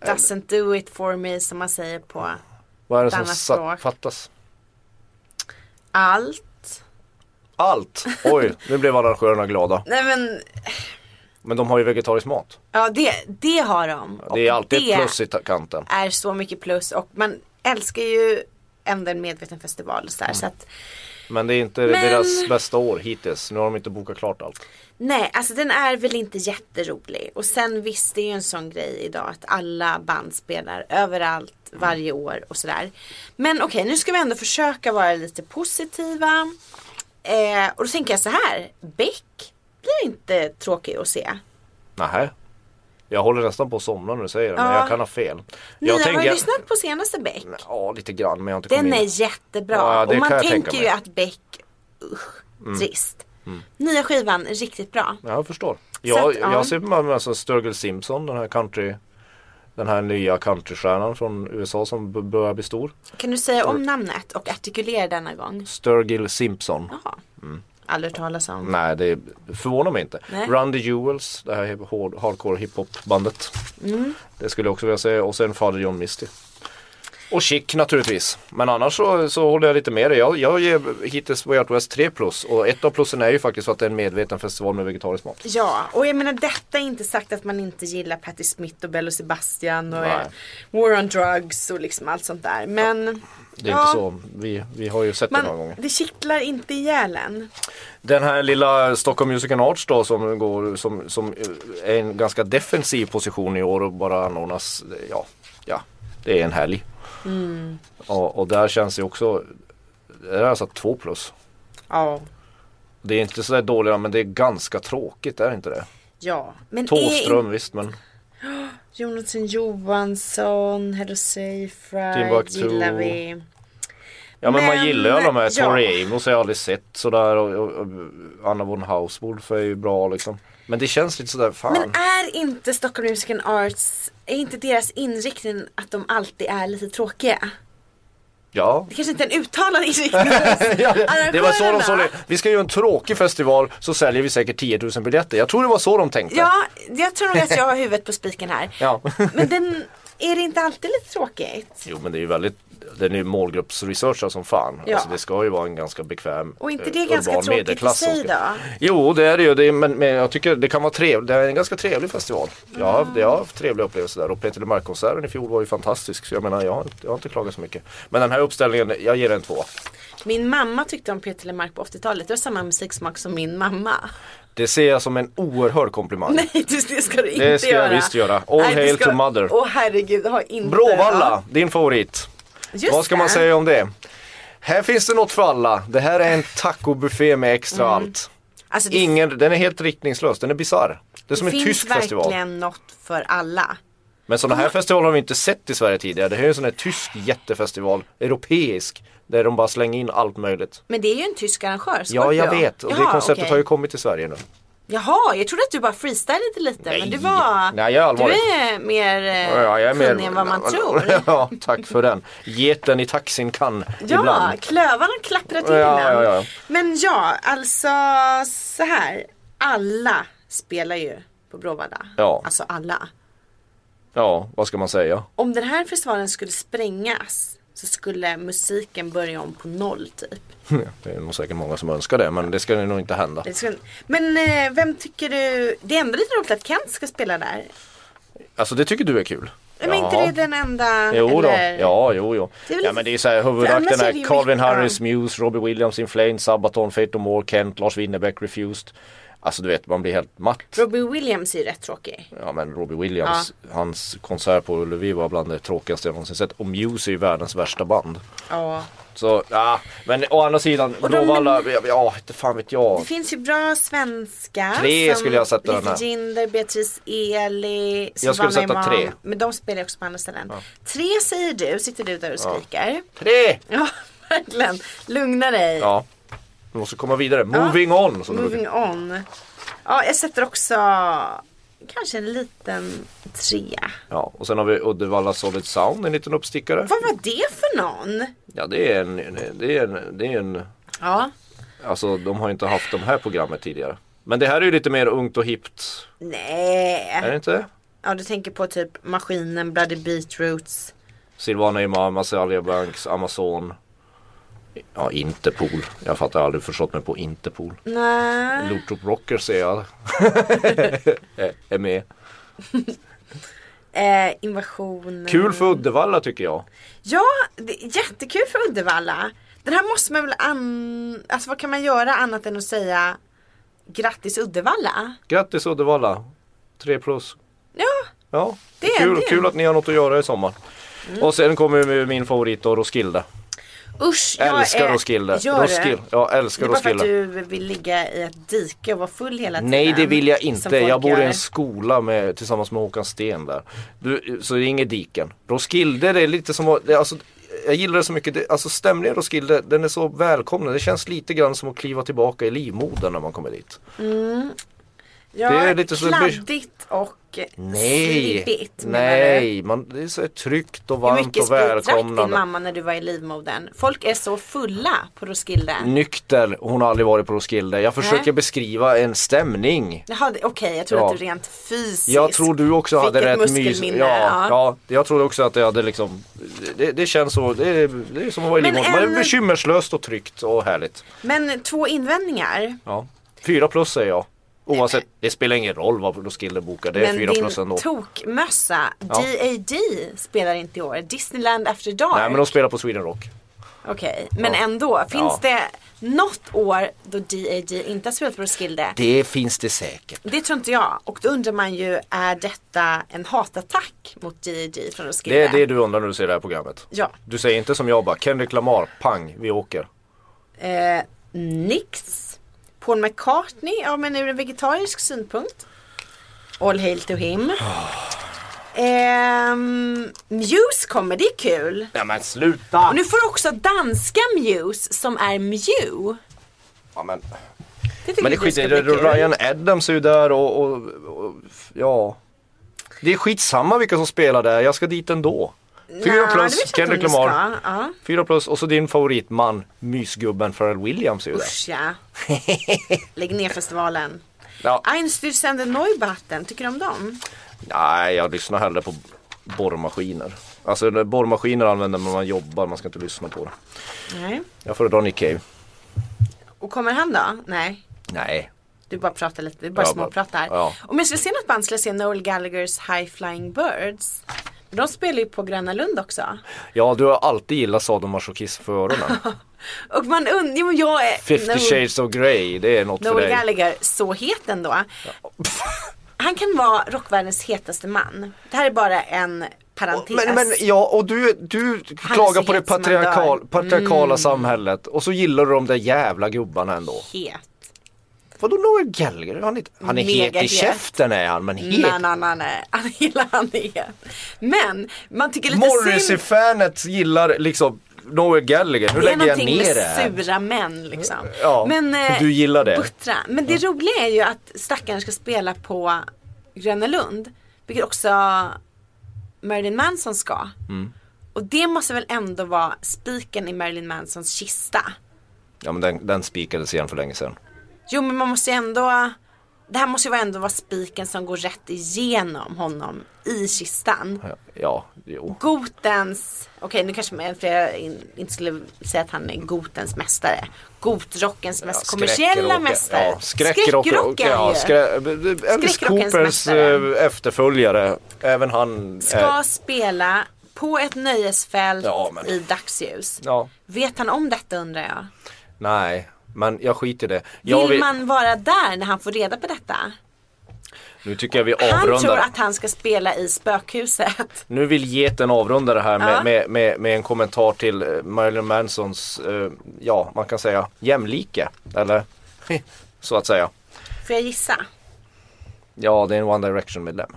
[SPEAKER 3] Doesn't do it for me som man säger på
[SPEAKER 2] Vad är det som
[SPEAKER 3] språk.
[SPEAKER 2] fattas?
[SPEAKER 3] allt.
[SPEAKER 2] Allt! Oj, nu blev arrangörerna glada.
[SPEAKER 3] Nej men,
[SPEAKER 2] Men de har ju vegetarisk mat.
[SPEAKER 3] ja det, det har de.
[SPEAKER 2] Det är alltid
[SPEAKER 3] det
[SPEAKER 2] ett plus i kanten.
[SPEAKER 3] är så mycket plus och man älskar ju ändå en medveten festival så,
[SPEAKER 2] Mm.
[SPEAKER 3] där, så att
[SPEAKER 2] Men det är inte
[SPEAKER 3] Men-
[SPEAKER 2] deras bästa år hittills. Nu har de inte bokat klart allt.
[SPEAKER 3] Nej, alltså den är väl inte jätterolig. Och sen visst, det är ju en sån grej idag att alla band spelar överallt varje år och sådär. Men okej, nu ska vi ändå försöka vara lite positiva. Eh, och då tänker jag så här, Beck blir inte tråkig att se.
[SPEAKER 2] Nähä. Jag håller nästan på att somna när du säger det, men
[SPEAKER 3] Ja.
[SPEAKER 2] jag kan ha fel. Jag
[SPEAKER 3] har
[SPEAKER 2] tänker...
[SPEAKER 3] lyssnat på senaste Beck?
[SPEAKER 2] Ja, lite grann, men jag har inte
[SPEAKER 3] Den
[SPEAKER 2] kommit in.
[SPEAKER 3] är jättebra.
[SPEAKER 2] Ja, det
[SPEAKER 3] och man tänker ju att Beck, usch, trist. Nya skivan är riktigt bra.
[SPEAKER 2] Ja, jag förstår. Jag,
[SPEAKER 3] att, ja.
[SPEAKER 2] jag ser på mig alltså Sturgill Simpson, den här country. Den här nya countrystjärnan från USA som börjar bli stor.
[SPEAKER 3] Kan du säga om namnet och artikulera denna gång?
[SPEAKER 2] Sturgill Simpson.
[SPEAKER 3] Jaha. Aldrig hört talas om.
[SPEAKER 2] Nej det förvånar mig inte.
[SPEAKER 3] Nej.
[SPEAKER 2] Run the Jewels, det här hardcore hiphop bandet.
[SPEAKER 3] Mm.
[SPEAKER 2] Det skulle jag också vilja säga och sen Father John Misty. Och Chic naturligtvis. Men annars så, så håller jag lite med dig. Jag, jag ger hittills Way West 3 plus. Och ett av plussen är ju faktiskt att det är en medveten festival med vegetarisk mat.
[SPEAKER 3] Ja, och jag menar detta är inte sagt att man inte gillar Patti Smith och Bello Sebastian och
[SPEAKER 2] Nej.
[SPEAKER 3] eh, War on Drugs och liksom allt sånt där. Men
[SPEAKER 2] Det är
[SPEAKER 3] Ja.
[SPEAKER 2] inte så. Vi, vi har ju sett det några
[SPEAKER 3] man,
[SPEAKER 2] gånger.
[SPEAKER 3] det kittlar inte ihjäl en.
[SPEAKER 2] Den här lilla Stockholm Music and Arts då som går som, som är en ganska defensiv position i år och bara anordnas. Ja, ja det är en helg. Och, och där känns det också. Det är alltså två plus.
[SPEAKER 3] Ja.
[SPEAKER 2] Det är inte sådär dåligt men det är ganska tråkigt, är det inte det?
[SPEAKER 3] Ja, men är
[SPEAKER 2] Tåström visst men
[SPEAKER 3] Jonathan Johansson, Hello
[SPEAKER 2] Timbuktu.
[SPEAKER 3] gillar vi.
[SPEAKER 2] Ja men, man
[SPEAKER 3] Men,
[SPEAKER 2] gillar ju alla de här.
[SPEAKER 3] ja.
[SPEAKER 2] Tori Amos har jag aldrig sett sådär och, och, och Anna von Hauswolf är ju bra liksom. Men det känns lite sådär fan.
[SPEAKER 3] Men är inte Stockholm Music and Arts, är inte deras inriktning att de alltid är lite tråkiga?
[SPEAKER 2] ja.
[SPEAKER 3] Det kanske inte är en uttalad inriktning.
[SPEAKER 2] Ja, det var så de det. Vi ska göra en tråkig festival så säljer vi säkert 10 000 biljetter. Jag tror det var så de tänkte.
[SPEAKER 3] Ja, jag tror nog att jag har huvudet på spiken här.
[SPEAKER 2] Ja.
[SPEAKER 3] Men den, är det inte alltid lite tråkigt?
[SPEAKER 2] Jo men det är ju väldigt Den är målgruppsresearchad som fan.
[SPEAKER 3] Ja.
[SPEAKER 2] Alltså det ska ju vara en ganska bekväm
[SPEAKER 3] Och inte det
[SPEAKER 2] eh,
[SPEAKER 3] ganska tråkigt i sig då?
[SPEAKER 2] Jo det är det ju. Det är, men, men jag tycker det kan vara trevligt. Det är en ganska trevlig festival. Jag har, jag har haft trevliga upplevelser där. Och Peter LeMarc-konserten i fjol var ju fantastisk. Så jag menar jag har, inte- jag har inte klagat så mycket. Men den här uppställningen, jag ger den två.
[SPEAKER 3] Min mamma tyckte om Peter LeMarc på 80-talet. Det var samma musiksmak som min mamma.
[SPEAKER 2] Det ser jag som en oerhörd komplimang.
[SPEAKER 3] Nej, det ska du inte
[SPEAKER 2] Det ska jag
[SPEAKER 3] göra.
[SPEAKER 2] visst göra. All
[SPEAKER 3] Nej,
[SPEAKER 2] hail
[SPEAKER 3] ska-
[SPEAKER 2] to mother.
[SPEAKER 3] Åh herregud, ha inte.
[SPEAKER 2] Bråvalla, din favorit.
[SPEAKER 3] Just
[SPEAKER 2] Vad ska man
[SPEAKER 3] det.
[SPEAKER 2] säga om det? Här finns det något för alla. Det här är en tacobuffé med extra
[SPEAKER 3] Mm.
[SPEAKER 2] allt.
[SPEAKER 3] Alltså, det,
[SPEAKER 2] Ingen, den är helt riktningslös, den är bisarr. Det är som
[SPEAKER 3] det
[SPEAKER 2] en
[SPEAKER 3] finns
[SPEAKER 2] tysk festival.
[SPEAKER 3] verkligen något för alla.
[SPEAKER 2] Men sådana här festivaler har vi inte sett i Sverige tidigare. Det här är en sån här tysk jättefestival, europeisk. Där de bara slänger in allt möjligt.
[SPEAKER 3] Men det är ju en tysk arrangör,
[SPEAKER 2] Ja, jag
[SPEAKER 3] Scorpio.
[SPEAKER 2] vet. Och det
[SPEAKER 3] Jaha,
[SPEAKER 2] konceptet
[SPEAKER 3] okej.
[SPEAKER 2] har ju kommit till Sverige nu.
[SPEAKER 3] Jaha, jag trodde att du bara freestylade lite. Men du var...
[SPEAKER 2] Nej, jag är allvarlig.
[SPEAKER 3] Du är mer eh,
[SPEAKER 2] Ja, jag är
[SPEAKER 3] kunnig än vad man tror.
[SPEAKER 2] ja, tack för den. Geten i taxin kan
[SPEAKER 3] Ja,
[SPEAKER 2] ibland.
[SPEAKER 3] klövarna klapprar till
[SPEAKER 2] Ja, ja, ja.
[SPEAKER 3] Men ja, alltså så här. Alla spelar ju på Bråvalla.
[SPEAKER 2] Ja.
[SPEAKER 3] Alltså alla.
[SPEAKER 2] Ja, vad ska man säga?
[SPEAKER 3] Om den här festivalen skulle sprängas så skulle musiken börja om på noll typ.
[SPEAKER 2] Det är nog säkert många som önskar det men det ska nog inte hända.
[SPEAKER 3] Skulle... Men eh, vem tycker du, det är ändå lite roligt att Kent ska spela där.
[SPEAKER 2] Alltså det tycker du är kul?
[SPEAKER 3] Men inte
[SPEAKER 2] Jaha.
[SPEAKER 3] det den enda,
[SPEAKER 2] Jo då,
[SPEAKER 3] eller?
[SPEAKER 2] ja jo jo.
[SPEAKER 3] Det
[SPEAKER 2] ja men det är så här
[SPEAKER 3] ju
[SPEAKER 2] Calvin Harris, Muse, Robbie Williams, In Flames, Sabaton, Fate No More, Kent, Lars Winnerbäck, Refused. Alltså du vet man blir helt matt.
[SPEAKER 3] Robbie Williams är ju rätt tråkig.
[SPEAKER 2] Ja men Robbie Williams, hans konsert på Ullevi var bland det tråkigaste jag någonsin sett. Och Muse är ju världens värsta band.
[SPEAKER 3] Ja.
[SPEAKER 2] Så ja, men å andra sidan,
[SPEAKER 3] de-
[SPEAKER 2] Bråvalla, ja, ja inte fan vet jag.
[SPEAKER 3] Det finns ju bra svenskar.
[SPEAKER 2] Tre skulle jag sätta den här.
[SPEAKER 3] Jinder, Beatrice Eli,
[SPEAKER 2] Jag skulle sätta
[SPEAKER 3] Imam.
[SPEAKER 2] tre.
[SPEAKER 3] Men de spelar också på andra ställen. Tre säger du, sitter du där och skriker.
[SPEAKER 2] Tre!
[SPEAKER 3] Ja, verkligen. Lugna dig.
[SPEAKER 2] Ja, vi måste komma vidare. Moving on! Som
[SPEAKER 3] Moving on. Ja, jag sätter också kanske en liten trea.
[SPEAKER 2] Ja, och sen har vi Uddevalla Solid Sound, en liten uppstickare.
[SPEAKER 3] Vad var det för någon?
[SPEAKER 2] Ja det är en, det är en, det är en
[SPEAKER 3] Ja.
[SPEAKER 2] Alltså de har inte haft de här programmet tidigare. Men det här är ju lite mer ungt och hippt. Är
[SPEAKER 3] Nej.
[SPEAKER 2] det inte?
[SPEAKER 3] Ja, du tänker på typ Maskinen, Bloody Beetroots.
[SPEAKER 2] Silvana Imam, Azalea Banks, Amazon. Ja, Interpol. Jag fattar aldrig förstått mig på Interpol.
[SPEAKER 3] Nej.
[SPEAKER 2] Lortrop Rocker ser jag. är- är med.
[SPEAKER 3] Eh, invasion.
[SPEAKER 2] Kul för Uddevalla tycker jag.
[SPEAKER 3] Ja, det är jättekul för Uddevalla. Den här måste man väl an... Alltså vad kan man göra annat än att säga Grattis Uddevalla?
[SPEAKER 2] Grattis Uddevalla. 3 plus.
[SPEAKER 3] Ja,
[SPEAKER 2] Ja,
[SPEAKER 3] Det är
[SPEAKER 2] kul,
[SPEAKER 3] det.
[SPEAKER 2] kul att ni har något att göra i sommar. Och sen kommer min favorit då, Roskilde.
[SPEAKER 3] Usch. jag
[SPEAKER 2] Älskar
[SPEAKER 3] är...
[SPEAKER 2] Roskilde.
[SPEAKER 3] Gör
[SPEAKER 2] Roskilde.
[SPEAKER 3] det?
[SPEAKER 2] Jag
[SPEAKER 3] Det
[SPEAKER 2] älskar
[SPEAKER 3] är bara för att
[SPEAKER 2] Roskilde.
[SPEAKER 3] du vill ligga i ett dike och vara full hela tiden.
[SPEAKER 2] Nej det vill jag inte. Jag bor i en skola med, tillsammans med Håkan Sten där. Du, så det är inget diken. Roskilde det är lite som det, alltså, jag gillar det så mycket. Det, alltså stämningen i Roskilde den är så välkommen. Det känns lite grann som att kliva tillbaka i livmodern när man kommer dit.
[SPEAKER 3] Ja,
[SPEAKER 2] det är lite så-
[SPEAKER 3] kladdigt och Nej. Du?
[SPEAKER 2] nej, man, det är så tryggt och
[SPEAKER 3] Hur
[SPEAKER 2] varmt
[SPEAKER 3] mycket
[SPEAKER 2] och
[SPEAKER 3] sprit drack din
[SPEAKER 2] välkomnande.
[SPEAKER 3] mamma när du var i livmodern? Folk är så fulla på Roskilde.
[SPEAKER 2] Nykter, hon har aldrig varit på Roskilde. Jag försöker
[SPEAKER 3] Nej.
[SPEAKER 2] beskriva en stämning.
[SPEAKER 3] Jaha, okej, jag tror
[SPEAKER 2] Ja.
[SPEAKER 3] att du rent fysiskt
[SPEAKER 2] Jag tror du också hade rätt mys. Ja,
[SPEAKER 3] ja.
[SPEAKER 2] ja, jag trodde också att jag hade liksom Det, det känns så, det är, det är som att vara i
[SPEAKER 3] Men
[SPEAKER 2] livmodern. Man
[SPEAKER 3] en-
[SPEAKER 2] är bekymmerslöst och tryggt och härligt.
[SPEAKER 3] Men två invändningar.
[SPEAKER 2] Ja. Fyra plus säger jag. Oavsett, det spelar ingen roll vad Roskilde bokar, det är
[SPEAKER 3] Men
[SPEAKER 2] fyra
[SPEAKER 3] din
[SPEAKER 2] plus ändå.
[SPEAKER 3] tokmössa,
[SPEAKER 2] Ja.
[SPEAKER 3] DAD, spelar inte i år. Disneyland After Dark.
[SPEAKER 2] Nej men de spelar på Sweden Rock.
[SPEAKER 3] Okej, men
[SPEAKER 2] Ja.
[SPEAKER 3] ändå. Finns
[SPEAKER 2] Ja.
[SPEAKER 3] det något år då DAD inte har spelat på Roskilde?
[SPEAKER 2] Det finns det säkert.
[SPEAKER 3] Det tror inte jag. Och då undrar man ju, är detta en hatattack mot DAD från Roskilde?
[SPEAKER 2] Det är det du undrar när du ser det här programmet.
[SPEAKER 3] Ja.
[SPEAKER 2] Du säger inte som jag bara, Kendrick Lamar, pang, vi åker.
[SPEAKER 3] Eh, Nix. Paul McCartney, ja men ur en vegetarisk synpunkt. All hail to him. Ehm, Muse kommer, det är kul.
[SPEAKER 2] Ja men sluta!
[SPEAKER 3] Och nu får du också danska Muse som är Mew.
[SPEAKER 2] Ja, men,
[SPEAKER 3] Det tycker
[SPEAKER 2] men det
[SPEAKER 3] vi
[SPEAKER 2] skit
[SPEAKER 3] ska bli kul.
[SPEAKER 2] Ryan Adams är ju där och, och, och ja. Det är skitsamma vilka som spelar där, jag ska dit ändå. Fyra plus, Kendrick Lamar. Fyra plus och så din favoritman, mysgubben Pharrell Williams är ju.
[SPEAKER 3] Usch ja. Lägg ner festivalen.
[SPEAKER 2] Ja.
[SPEAKER 3] Einstürzende Neubauten, tycker du om dem?
[SPEAKER 2] Nej, jag lyssnar hellre på borrmaskiner. Alltså borrmaskiner använder man när man jobbar, man ska inte lyssna på det.
[SPEAKER 3] Nej.
[SPEAKER 2] Jag föredrar Nick Cave.
[SPEAKER 3] Och kommer han då? Nej.
[SPEAKER 2] Nej.
[SPEAKER 3] Du bara pratar lite, du bara
[SPEAKER 2] Ja,
[SPEAKER 3] småpratar.
[SPEAKER 2] ja.
[SPEAKER 3] Om jag skulle se något band skulle jag se Noel Gallaghers High Flying Birds. De spelar ju på Gröna Lund också.
[SPEAKER 2] Ja, du har alltid gillat sadomasochism för öronen.
[SPEAKER 3] Och man undrar, jo, jag är...
[SPEAKER 2] 50
[SPEAKER 3] Noel-
[SPEAKER 2] shades of Grey, det är något för
[SPEAKER 3] Noel
[SPEAKER 2] dig.
[SPEAKER 3] Gallagher, så het ändå. Han kan vara rockvärldens hetaste man. Det här är bara en parentes.
[SPEAKER 2] Men, men ja, och du, du klagar på det patriarkal, patriarkala
[SPEAKER 3] Mm.
[SPEAKER 2] samhället och så gillar du de där jävla gubbarna ändå.
[SPEAKER 3] Het.
[SPEAKER 2] Vadå Noel Gallagher? Han är, han är het i
[SPEAKER 3] het.
[SPEAKER 2] käften är han, men het.
[SPEAKER 3] Nej, nej, nej, nej. Han gillar han het. Men man tycker lite.
[SPEAKER 2] Morrissey-fanet gillar liksom Noel Gallagher. Nu
[SPEAKER 3] Det är
[SPEAKER 2] lägger jag ner
[SPEAKER 3] med
[SPEAKER 2] det här.
[SPEAKER 3] sura män liksom.
[SPEAKER 2] Ja,
[SPEAKER 3] Men, eh,
[SPEAKER 2] du gillar det.
[SPEAKER 3] Buttra. Men det roliga är ju att stackaren ska spela på Gröna Lund. Vilket också Marilyn Manson ska.
[SPEAKER 2] Mm.
[SPEAKER 3] Och det måste väl ändå vara spiken i Marilyn Mansons kista.
[SPEAKER 2] Ja men den, den spikades igen för länge sedan.
[SPEAKER 3] Jo men man måste ju ändå Det här måste ju ändå vara spiken som går rätt igenom honom i kistan.
[SPEAKER 2] Ja, Ja, jo.
[SPEAKER 3] Gotens, okej nu kanske in, inte skulle säga att han är Gotens mästare. Gotrockens mest kommersiella
[SPEAKER 2] Skräckrock-
[SPEAKER 3] mästare.
[SPEAKER 2] Ja, skräckrock,
[SPEAKER 3] Skräckrock är han
[SPEAKER 2] ja, skrä, Alice Coopers eh, efterföljare. Även han.
[SPEAKER 3] Ska
[SPEAKER 2] är-
[SPEAKER 3] spela på ett nöjesfält
[SPEAKER 2] Ja, men-
[SPEAKER 3] i dagsljus.
[SPEAKER 2] ja,
[SPEAKER 3] Vet han om detta undrar jag?
[SPEAKER 2] nej, men jag skiter i det.
[SPEAKER 3] Vill
[SPEAKER 2] Jag vill,
[SPEAKER 3] man vara där när han får reda på detta?
[SPEAKER 2] nu tycker jag vi
[SPEAKER 3] Han tror
[SPEAKER 2] avrundar.
[SPEAKER 3] att han ska spela i spökhuset.
[SPEAKER 2] Nu vill geten avrunda det här med,
[SPEAKER 3] Ja.
[SPEAKER 2] med, med, med en kommentar till eh, Marilyn Mansons, eh, ja man kan säga jämlike. Eller så att säga.
[SPEAKER 3] Får jag gissa?
[SPEAKER 2] Ja, det är en One Direction medlem.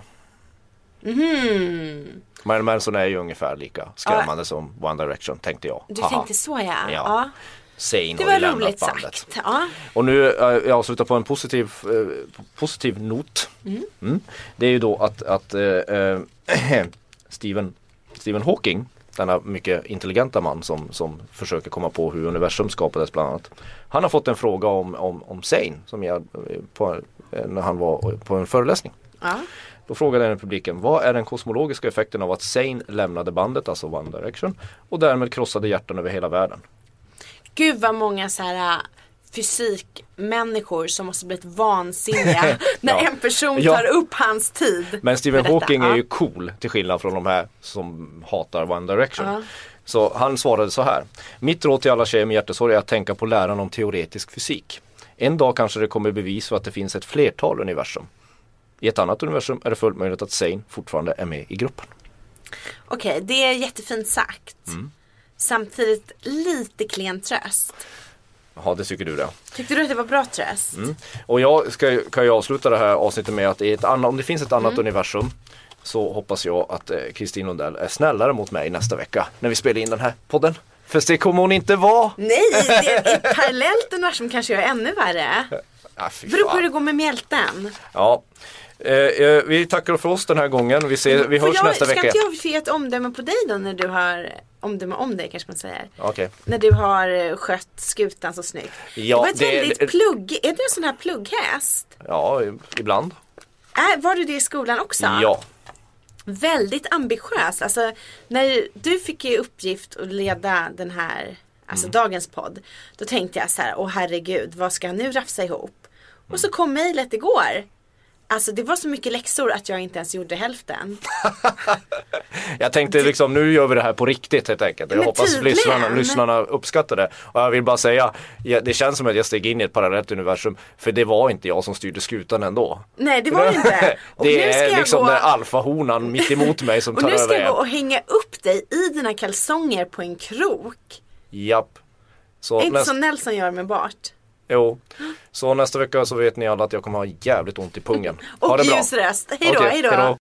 [SPEAKER 3] Mhm.
[SPEAKER 2] Marilyn Manson är ju ungefär lika skrämmande som One Direction tänkte jag.
[SPEAKER 3] Du
[SPEAKER 2] Haha.
[SPEAKER 3] tänkte så ja.
[SPEAKER 2] Ja.
[SPEAKER 3] ja.
[SPEAKER 2] Zayn har ju
[SPEAKER 3] var
[SPEAKER 2] lämnat bandet.
[SPEAKER 3] Ja.
[SPEAKER 2] Och nu, eh, jag avslutar på en positiv, eh, positiv not. Mm. Det är ju då att, att eh, Stephen, Stephen Hawking, denna mycket intelligenta man som, som försöker komma på hur universum skapades bland annat. Han har fått en fråga om, om, om Zayn som jag, på, när han var på en föreläsning.
[SPEAKER 3] ja.
[SPEAKER 2] Då frågade den publiken, vad är den kosmologiska effekten av att Zayn lämnade bandet, alltså One Direction, och därmed krossade hjärtan över hela världen?
[SPEAKER 3] Gud vad många så här äh, fysikmänniskor som måste blivit vansinniga när
[SPEAKER 2] Ja.
[SPEAKER 3] en person
[SPEAKER 2] Ja.
[SPEAKER 3] tar upp hans tid.
[SPEAKER 2] Men Stephen. Hawking är ju cool till skillnad från de här som hatar One Direction. Så han svarade så här. Mitt råd till alla tjejer med hjärtesorg är att tänka på läran om teoretisk fysik. En dag kanske det kommer bevis för att det finns ett flertal universum. I ett annat universum är det fullt möjligt att Zayn fortfarande är med i gruppen.
[SPEAKER 3] Okej, det är jättefint sagt.
[SPEAKER 2] Mm.
[SPEAKER 3] Samtidigt lite klen tröst.
[SPEAKER 2] Ja, det tycker du det.
[SPEAKER 3] Tyckte du att det var bra tröst?
[SPEAKER 2] Mm. Och jag ska, kan ju avsluta det här avsnittet med att i ett annat, om det finns ett annat universum så hoppas jag att eh, Kristin Lundell är snällare mot mig nästa vecka när vi spelar in den här podden. För det kommer hon inte vara.
[SPEAKER 3] Nej, det är ett parallellt universum kanske jag är ännu värre.
[SPEAKER 2] Ja,
[SPEAKER 3] Beror på hur det går med mjälten.
[SPEAKER 2] Ja, Eh, eh, vi tackar för oss den här gången. Vi, ser, vi
[SPEAKER 3] Får
[SPEAKER 2] hörs
[SPEAKER 3] jag,
[SPEAKER 2] nästa
[SPEAKER 3] ska
[SPEAKER 2] vecka.
[SPEAKER 3] inte jag få ge ett omdöme på dig då när du har, omdöme om dig kanske man säger.
[SPEAKER 2] Okej.
[SPEAKER 3] När du har eh, skött skutan så snyggt.
[SPEAKER 2] Ja,
[SPEAKER 3] det var ett
[SPEAKER 2] det-
[SPEAKER 3] väldigt plugg, är du en sån här plugghäst?
[SPEAKER 2] Ja, ibland.
[SPEAKER 3] Äh, var du det i skolan också?
[SPEAKER 2] Ja.
[SPEAKER 3] Väldigt ambitiös. Alltså, när du fick i uppgift att leda den här, alltså
[SPEAKER 2] Mm.
[SPEAKER 3] dagens podd. Då tänkte jag så här, åh herregud, vad ska jag nu rafsa ihop? Och så kom mejlet igår. Alltså det var så mycket läxor att jag inte ens gjorde hälften.
[SPEAKER 2] Jag tänkte liksom nu gör vi det här på riktigt helt enkelt. Jag
[SPEAKER 3] Men
[SPEAKER 2] hoppas lyssnarna, lyssnarna uppskattar det. Och jag vill bara säga, det känns som att jag steg in i ett parallellt universum. För det var inte jag som styrde skutan ändå.
[SPEAKER 3] Nej det var det inte. Och
[SPEAKER 2] det är liksom
[SPEAKER 3] gå...
[SPEAKER 2] den alfahonan mitt emot mig som
[SPEAKER 3] Och
[SPEAKER 2] tar
[SPEAKER 3] nu ska jag
[SPEAKER 2] över.
[SPEAKER 3] gå och hänga upp dig i dina kalsonger på en krok.
[SPEAKER 2] Japp. Så,
[SPEAKER 3] Inte
[SPEAKER 2] näst,
[SPEAKER 3] som Nelson gör med Bart.
[SPEAKER 2] Jo. så nästa vecka så vet ni alla att jag kommer ha jävligt ont i pungen. Ha
[SPEAKER 3] Och ljus röst. Hej då.
[SPEAKER 2] hej då.